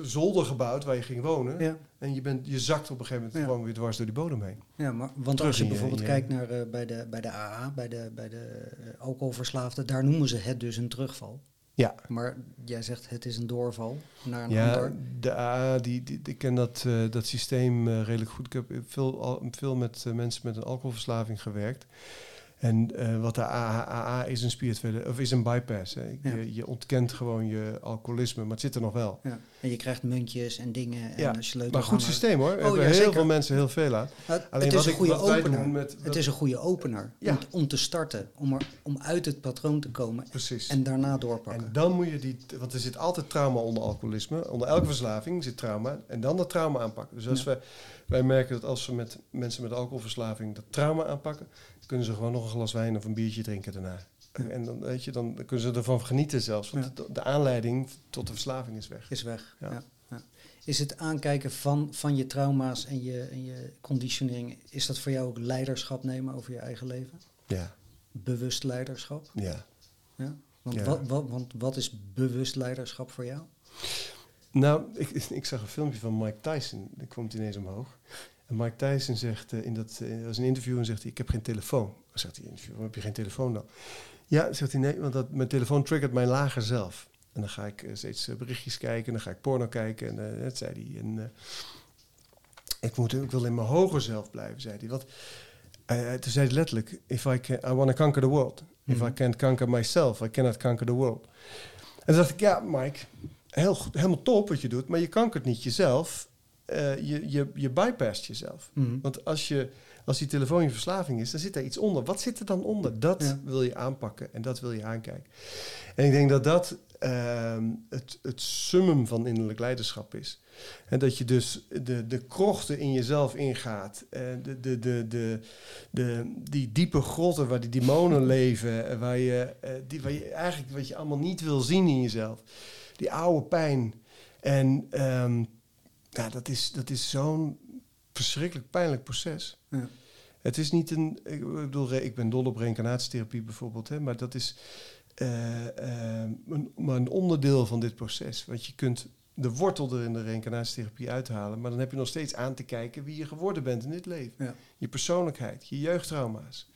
zolder gebouwd waar je ging wonen. Ja. En je, bent, je zakt op een gegeven moment gewoon weer dwars door die bodem heen. Ja, maar want als je bijvoorbeeld kijkt naar uh, bij, de, bij de AA, bij de, bij de uh, alcoholverslaafden, daar noemen ze het dus een terugval. Ja. Maar jij zegt het is een doorval naar een ja, ander. de AA, die, die, ik ken dat, uh, dat systeem uh, redelijk goed. Ik heb veel, al, veel met mensen met een alcoholverslaving gewerkt. En uh, wat de AA is een spirituele, of is een bypass. Hè. Je, je, ontkent gewoon je alcoholisme, maar het zit er nog wel. Ja. En je krijgt muntjes en dingen en ja. sleutels. Maar goed systeem hoor. Oh, hebben heel veel mensen heel veel aan. Alleen het is een goede opener. Met, het is een goede opener om, om, te starten, om, er, om uit het patroon te komen. Precies. En daarna doorpakken. En dan moet je die, want er zit altijd trauma onder alcoholisme. Onder elke verslaving zit trauma. En dan dat trauma aanpakken. Dus als we, wij merken dat als we met mensen met alcoholverslaving dat trauma aanpakken, kunnen ze gewoon nog een glas wijn of een biertje drinken daarna. En dan, weet je, dan kunnen ze ervan genieten zelfs. Want de, de, aanleiding tot de verslaving is weg. Is weg, ja. ja. Is het aankijken van, van je trauma's en je, en je conditionering... is dat voor jou ook leiderschap nemen over je eigen leven? Ja. Bewust leiderschap? Ja. ja? Want, Wat, wat, want wat is bewust leiderschap voor jou? Nou, ik, <laughs> ik zag een filmpje van Mike Tyson. Dat komt ineens omhoog. En Mike Tyson zegt uh, in dat, uh, was een interview en zegt hij, ik heb geen telefoon. Dan zegt hij, waarom heb je geen telefoon dan? Ja, zegt hij, nee, want dat, mijn telefoon triggert mijn lager zelf. En dan ga ik uh, steeds berichtjes kijken, en dan ga ik porno kijken. En dat zei hij. En ik, moet, ik wil in mijn hoger zelf blijven, zei hij. Want toen zei hij letterlijk, if I, can, I want to conquer the world. If mm. I can't conquer myself, I cannot conquer the world. En toen dacht ik, ja, Mike, heel goed, helemaal top wat je doet, maar je kankert niet jezelf. Uh, je, je, je bypast jezelf. Mm. Want als, je, als die telefoon je verslaving is, dan zit daar iets onder. Wat zit er dan onder? Dat ja. wil je aanpakken en dat wil je aankijken. En ik denk dat dat uh, het, het summum van innerlijk leiderschap is. En dat je dus de, de krochten in jezelf ingaat. En de, de, de, de, de, die diepe grotten waar die demonen <laughs> leven. Waar je, die, waar je eigenlijk wat je allemaal niet wil zien in jezelf die oude pijn. En um, ja, dat is, dat is zo'n verschrikkelijk pijnlijk proces. Ja. Het is niet een. Ik bedoel, ik ben dol op reïncarnatietherapie bijvoorbeeld, hè, maar dat is uh, uh, een, maar een onderdeel van dit proces. Want je kunt de wortel er in de reïncarnatietherapie uithalen, maar dan heb je nog steeds aan te kijken wie je geworden bent in dit leven. Ja. Je persoonlijkheid, je jeugdtrauma's.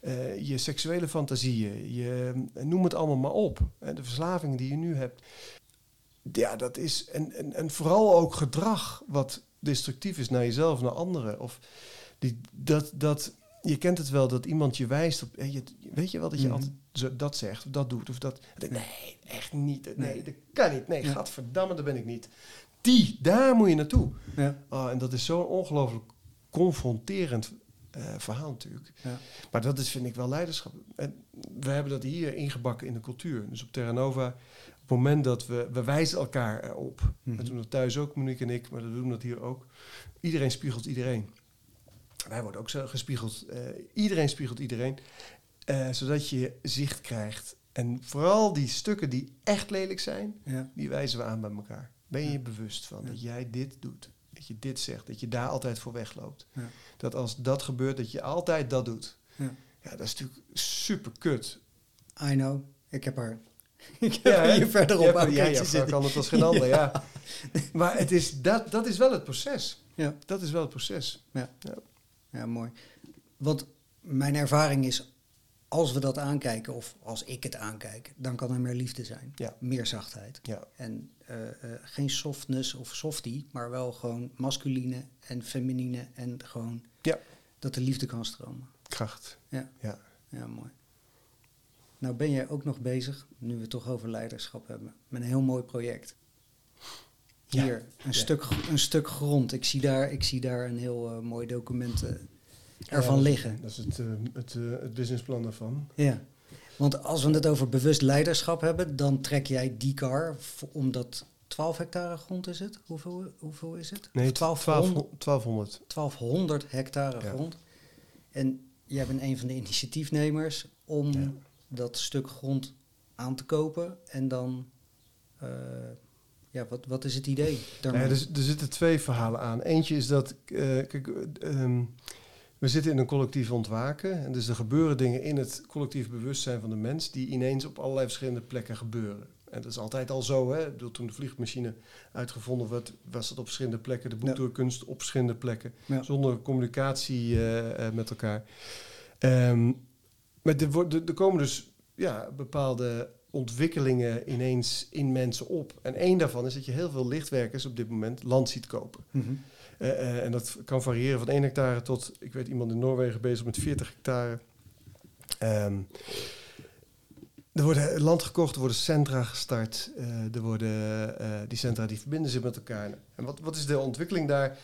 Uh, je seksuele fantasieën, je, noem het allemaal maar op. De verslavingen die je nu hebt. Ja, dat is. En, en, en vooral ook gedrag wat destructief is naar jezelf, naar anderen. Of die, dat, dat, je kent het wel dat iemand je wijst op. Je, weet je wel dat je mm -hmm. altijd dat zegt of dat doet of dat. Nee, echt niet. Nee, nee. dat kan niet. Nee, ja. gadverdamme, daar ben ik niet. Die, daar moet je naartoe. Ja. Oh, en dat is zo'n ongelooflijk confronterend uh, verhaal natuurlijk. Ja. Maar dat is, vind ik wel leiderschap. En we hebben dat hier ingebakken in de cultuur. Dus op Terra Nova, het moment dat we, we wijzen elkaar erop. Mm -hmm. We doen dat thuis ook, Monique en ik, maar we doen dat hier ook. Iedereen spiegelt iedereen. Wij worden ook zo gespiegeld. Uh, iedereen spiegelt iedereen. Uh, zodat je zicht krijgt. En vooral die stukken die echt lelijk zijn, ja. die wijzen we aan bij elkaar. Ben je bewust van dat jij dit doet? Dat je dit zegt, dat je daar altijd voor wegloopt. Ja. Dat als dat gebeurt, dat je altijd dat doet. Ja, ja dat is natuurlijk super kut. I know. Ik heb er. <laughs> Ik heb ja, hier verderop aan ja, ja, zitten. kan het als geen ander, ja. <laughs> Maar het is, dat, dat is wel het proces. Ja. Dat is wel het proces. Ja. ja. Ja, mooi. Want mijn ervaring is, als we dat aankijken, of als ik het aankijk, dan kan er meer liefde zijn. Ja. Meer zachtheid. Ja. En uh, uh, geen softness of softie, maar wel gewoon masculine en feminine en gewoon ja. dat de liefde kan stromen. Kracht. Ja. Ja, ja mooi. Nou ben jij ook nog bezig, nu we het toch over leiderschap hebben, met een heel mooi project. Hier, ja. een, ja. stuk, een stuk grond. Ik zie daar, ik zie daar een heel uh, mooi document uh, ervan ja, liggen. Dat is het, uh, het, het businessplan daarvan. Ja, want als we het over bewust leiderschap hebben, dan trek jij die car omdat 12 hectare grond is het? Hoeveel, hoeveel is het? Nee, 1200. 1200. 1200 hectare grond. En jij bent een van de initiatiefnemers om dat stuk grond aan te kopen en dan ja, wat, wat is het idee? Ja, er, er, zitten twee verhalen aan. Eentje is dat, uh, kijk, um, we zitten in een collectief ontwaken. En dus er gebeuren dingen in het collectief bewustzijn van de mens die ineens op allerlei verschillende plekken gebeuren. En dat is altijd al zo. Hè? Bedoel, toen de vliegmachine uitgevonden werd, was het op verschillende plekken. De boekdrukkunst op verschillende plekken. Ja. Zonder communicatie uh, met elkaar. Um, maar er, komen dus ja, bepaalde ontwikkelingen ineens in mensen op. En één daarvan is dat je heel veel lichtwerkers op dit moment land ziet kopen. Mm -hmm. uh, uh, en dat kan variëren van 1 hectare tot, ik weet iemand in Noorwegen bezig met 40 hectare. Um, er worden land gekocht, er worden centra gestart. Uh, er worden, die centra die verbinden zich met elkaar. En wat, wat is de ontwikkeling daar?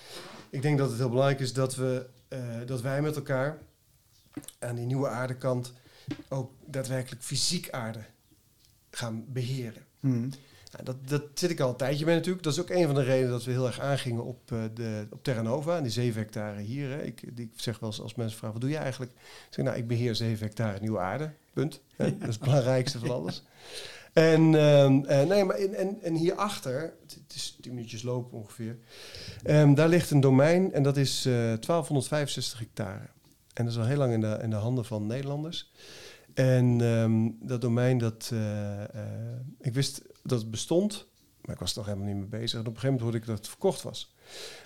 Ik denk dat het heel belangrijk is dat, we, dat wij met elkaar aan die nieuwe aardekant ook daadwerkelijk fysiek aarde gaan beheren. Mm. Nou, dat, dat zit ik al een tijdje mee natuurlijk. Dat is ook een van de redenen dat we heel erg aangingen op, uh, de, op Terra Nova, die 7 hectare hier. Hè. Ik, die, ik zeg wel eens als mensen vragen, wat doe je eigenlijk? Ik zeg, nou, ik beheer 7 hectare nieuwe aarde, punt. dat is het belangrijkste van alles. En, uh, nee, maar in, en, en hierachter, het, het is 10 minuutjes lopen ongeveer, um, daar ligt een domein en dat is uh, 1265 hectare. En dat is al heel lang in de, in de handen van Nederlanders. En um, dat domein, dat, uh, uh, ik wist dat het bestond, maar ik was er nog helemaal niet mee bezig. En op een gegeven moment hoorde ik dat het verkocht was.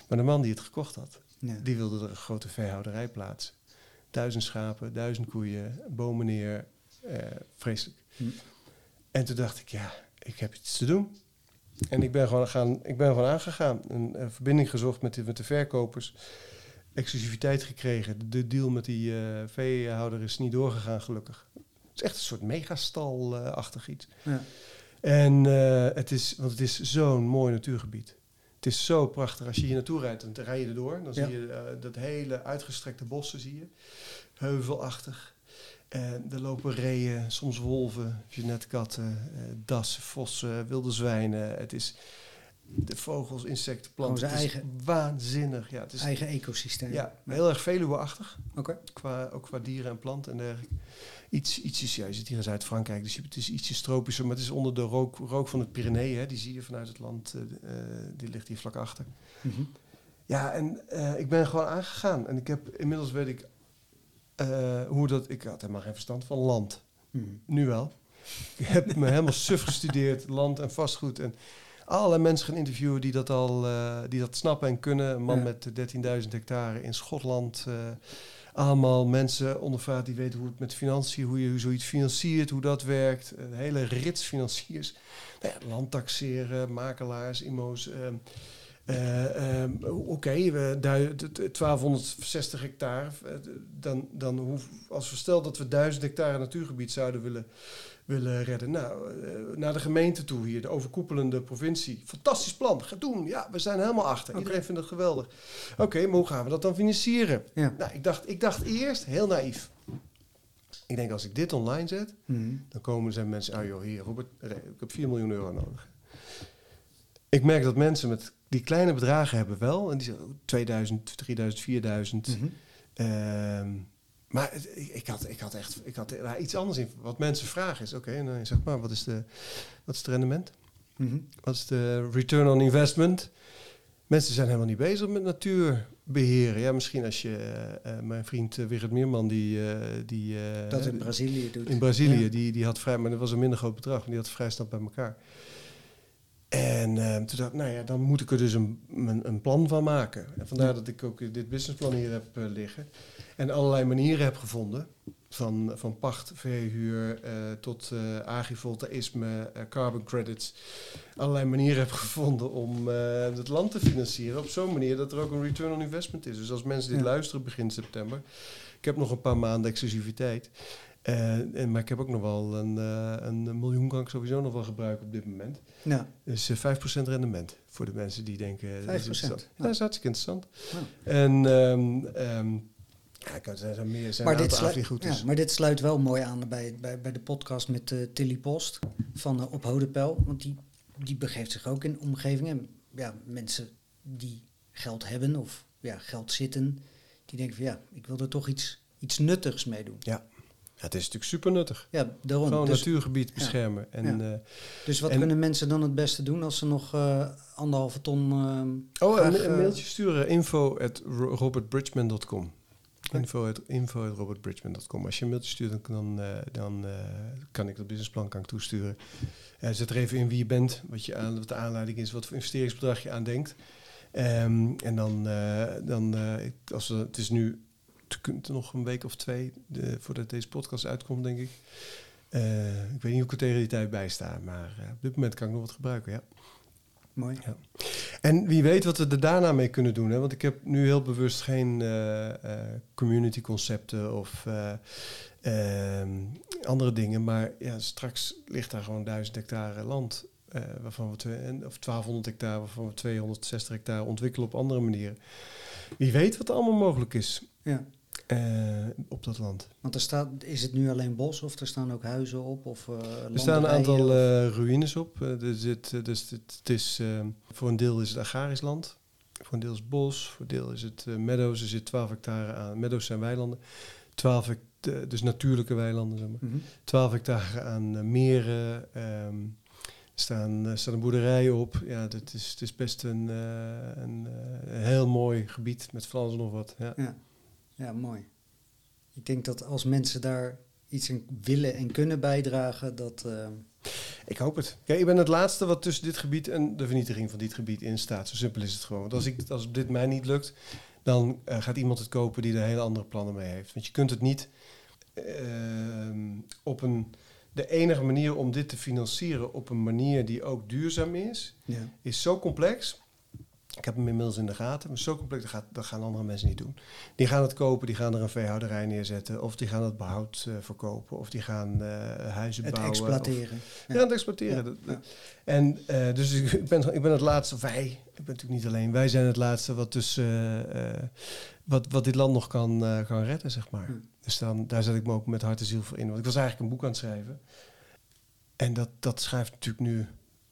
Maar de man die het gekocht had, ja. die wilde er een grote veehouderij plaatsen. Duizend schapen, duizend koeien, bomen neer, uh, vreselijk. Hm. En toen dacht ik, ja, ik heb iets te doen. En ik ben gewoon, gaan, ik ben gewoon aangegaan. Een, een verbinding gezocht met de, met de verkopers. Exclusiviteit gekregen. De deal met die uh, veehouder is niet doorgegaan, gelukkig. Het is echt een soort megastal-achtig iets. Ja. En uh, het is, want het is zo'n mooi natuurgebied. Het is zo prachtig. Als je hier naartoe rijdt, dan rij je erdoor. Dan ja. zie je uh, dat hele uitgestrekte bossen, zie je. Heuvelachtig. En er lopen reeën, soms wolven, genetkatten, uh, dassen, vossen, wilde zwijnen. Het is de vogels, insecten, planten. Zijn eigen, waanzinnig. Ja, het is eigen ecosysteem. Ja, heel erg Veluwe-achtig. Okay. Qua, ook qua dieren en planten en dergelijke. Iets, ietsjes, ja, je zit hier in Zuid-Frankrijk, dus het is ietsjes tropischer, maar het is onder de rook, rook van het Pyreneeën. Die zie je vanuit het land, uh, uh, die ligt hier vlak achter. Mm -hmm. Ja, en uh, ik ben gewoon aangegaan. En ik heb inmiddels weet ik uh, hoe dat. Ik had helemaal geen verstand van land. Mm. Nu wel. Ik heb me helemaal suf gestudeerd, land en vastgoed. En allerlei mensen gaan interviewen die dat al uh, die dat snappen en kunnen. Een man ja. met 13.000 hectare in Schotland. Uh, allemaal mensen ondervraagd die weten hoe het met financiën, hoe je zoiets financiert, hoe dat werkt. Een hele rits financiers. Nou ja, land taxeren, makelaars, IMO's. Uh, uh, um, Oké, okay, 1260 hectare. Dan, dan als we stel dat we 1000 hectare natuurgebied zouden willen, willen redden. Nou, uh, naar de gemeente toe hier, de overkoepelende provincie. Fantastisch plan, ga doen. Ja, we zijn helemaal achter. Okay. Iedereen vindt het geweldig. Oké, okay, maar hoe gaan we dat dan financieren? Ja. Nou, ik dacht, ik dacht eerst, heel naïef. Ik denk, als ik dit online zet, mm. dan komen zijn mensen... Ah joh, hier, Robert, ik heb 4 miljoen euro nodig. Ik merk dat mensen met die kleine bedragen hebben wel. En die zeggen 2000, 3000, 4000. Mm -hmm. uh, maar ik, had, ik had echt ik had, nou, iets anders in. Wat mensen vragen is: oké, okay, nou, zeg maar, wat is, de, wat is het rendement? Mm -hmm. Wat is de return on investment? Mensen zijn helemaal niet bezig met natuurbeheren. Ja, misschien als je uh, mijn vriend uh, Wigert Meerman, die. Uh, die dat in Brazilië doet. In Brazilië, ja. die, die had vrij, maar dat was een minder groot bedrag, maar die had vrij snel bij elkaar. En uh, toen dacht ik, nou ja, dan moet ik er dus een, een, een plan van maken. En vandaar dat ik ook dit businessplan hier heb uh, liggen. En allerlei manieren heb gevonden. Van, van pacht, verhuur uh, tot agrivoltaïsme, carbon credits. Allerlei manieren heb gevonden om het land te financieren. Op zo'n manier dat er ook een return on investment is. Dus als mensen dit ja. luisteren begin september. Ik heb nog een paar maanden exclusiviteit. Uh, en, maar ik heb ook nog wel een, uh, een miljoen kan ik sowieso nog wel gebruiken op dit moment. Ja. Dus uh, 5% rendement voor de mensen die denken... 5%? Dat is, ja. dat is hartstikke interessant. Ja. En um, um, ja, er zijn meer zijn maar, dit sluit, ja, maar dit sluit wel mooi aan bij, bij, bij de podcast met uh, Tilly Post van uh, Op Hodepel. Want die, die begeeft zich ook in omgevingen. Ja, mensen die geld hebben of ja, geld zitten... die denken van ja, ik wil er toch iets, iets nuttigs mee doen. Ja. Ja, het is natuurlijk super nuttig. Ja, daarom. Gewoon dus, natuurgebied beschermen. Ja, en. Uh, dus wat en, kunnen mensen dan het beste doen als ze nog anderhalve ton. Uh, oh, graag, een, een, mailtje sturen: info at robertbridgman.com. Info info at robertbridgman.com. Als je een mailtje stuurt, dan, dan, dan kan ik dat businessplan kan ik toesturen. zet er even in wie je bent, wat, je aan, wat de aanleiding is, wat voor investeringsbedrag je aandenkt. Um, en dan, dan als we, het is nu kunt nog een week of twee de, voordat deze podcast uitkomt, denk ik. Uh, ik weet niet hoe ik er tegen die tijd bij sta, maar uh, op dit moment kan ik nog wat gebruiken, ja. Mooi. Ja. En wie weet wat we er daarna mee kunnen doen. Hè? Want ik heb nu heel bewust geen uh, community concepten of ehm, andere dingen. Maar ja, straks ligt daar gewoon duizend hectare land. waarvan we twee, of 1200 hectare, waarvan we 260 hectare ontwikkelen op andere manieren. Wie weet wat er allemaal mogelijk is. Ja. Uh, op dat land. Want er staat, is het nu alleen bos of er staan ook huizen op? Of, uh, er staan een aantal uh, ruïnes op. er zit, dus het, het is, voor een deel is het agrarisch land. Voor een deel is het bos. Voor een deel is het meadows. Er zit 12 hectare aan. Meadows zijn weilanden. 12 dus natuurlijke weilanden, zeg maar. 12 mhm. hectare aan meren. Um, staan, staat een boerderij op. Ja, het is, het is best een, een, heel mooi gebied met van alles nog wat. Ja. ja. Ja, mooi. Ik denk dat als mensen daar iets in willen en kunnen bijdragen, dat. Uh... Ik hoop het. Kijk, ik ben het laatste wat tussen dit gebied en de vernietiging van dit gebied in staat. Zo simpel is het gewoon. Want als, ik, als dit mij niet lukt, dan uh, gaat iemand het kopen die er hele andere plannen mee heeft. Want je kunt het niet uh, op een. De enige manier om dit te financieren op een manier die ook duurzaam is, ja. is zo complex ik heb hem inmiddels in de gaten, maar zo complex, dat, gaat, dat gaan andere mensen niet doen. Die gaan het kopen, die gaan er een veehouderij neerzetten, of die gaan het behoud uh, verkopen, of die gaan uh, huizen het bouwen. exploiteren. Of, ja. het exploiteren. Ja. En uh, dus ik ben, ik ben het laatste, wij, ik ben natuurlijk niet alleen, wij zijn het laatste wat, dus, wat, wat dit land nog kan, kan redden, zeg maar. Dus dan, daar zet ik me ook met hart en ziel voor in. Want ik was eigenlijk een boek aan het schrijven. En dat, dat schrijft natuurlijk nu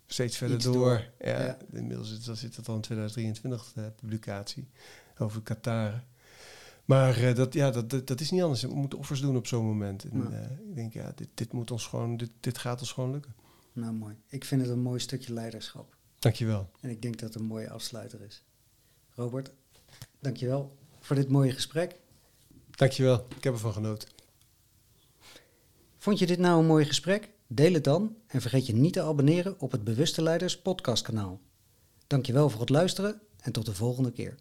steeds verder door. Ja, ja. Inmiddels zit, zit het al in 2023, de publicatie over Qatar. Maar uh, dat, ja, dat, dat, is niet anders. We moeten offers doen op zo'n moment. En, uh, ik denk, ja, dit, dit, moet ons gewoon, dit, dit gaat ons gewoon lukken. Nou, mooi. Ik vind het een mooi stukje leiderschap. Dankjewel. En ik denk dat het een mooie afsluiter is. Robert, dankjewel voor dit mooie gesprek. Dankjewel. Ik heb ervan genoten. Vond je dit nou een mooi gesprek? Deel het dan en vergeet je niet te abonneren op het Bewuste Leiders podcastkanaal. Dankjewel voor het luisteren en tot de volgende keer.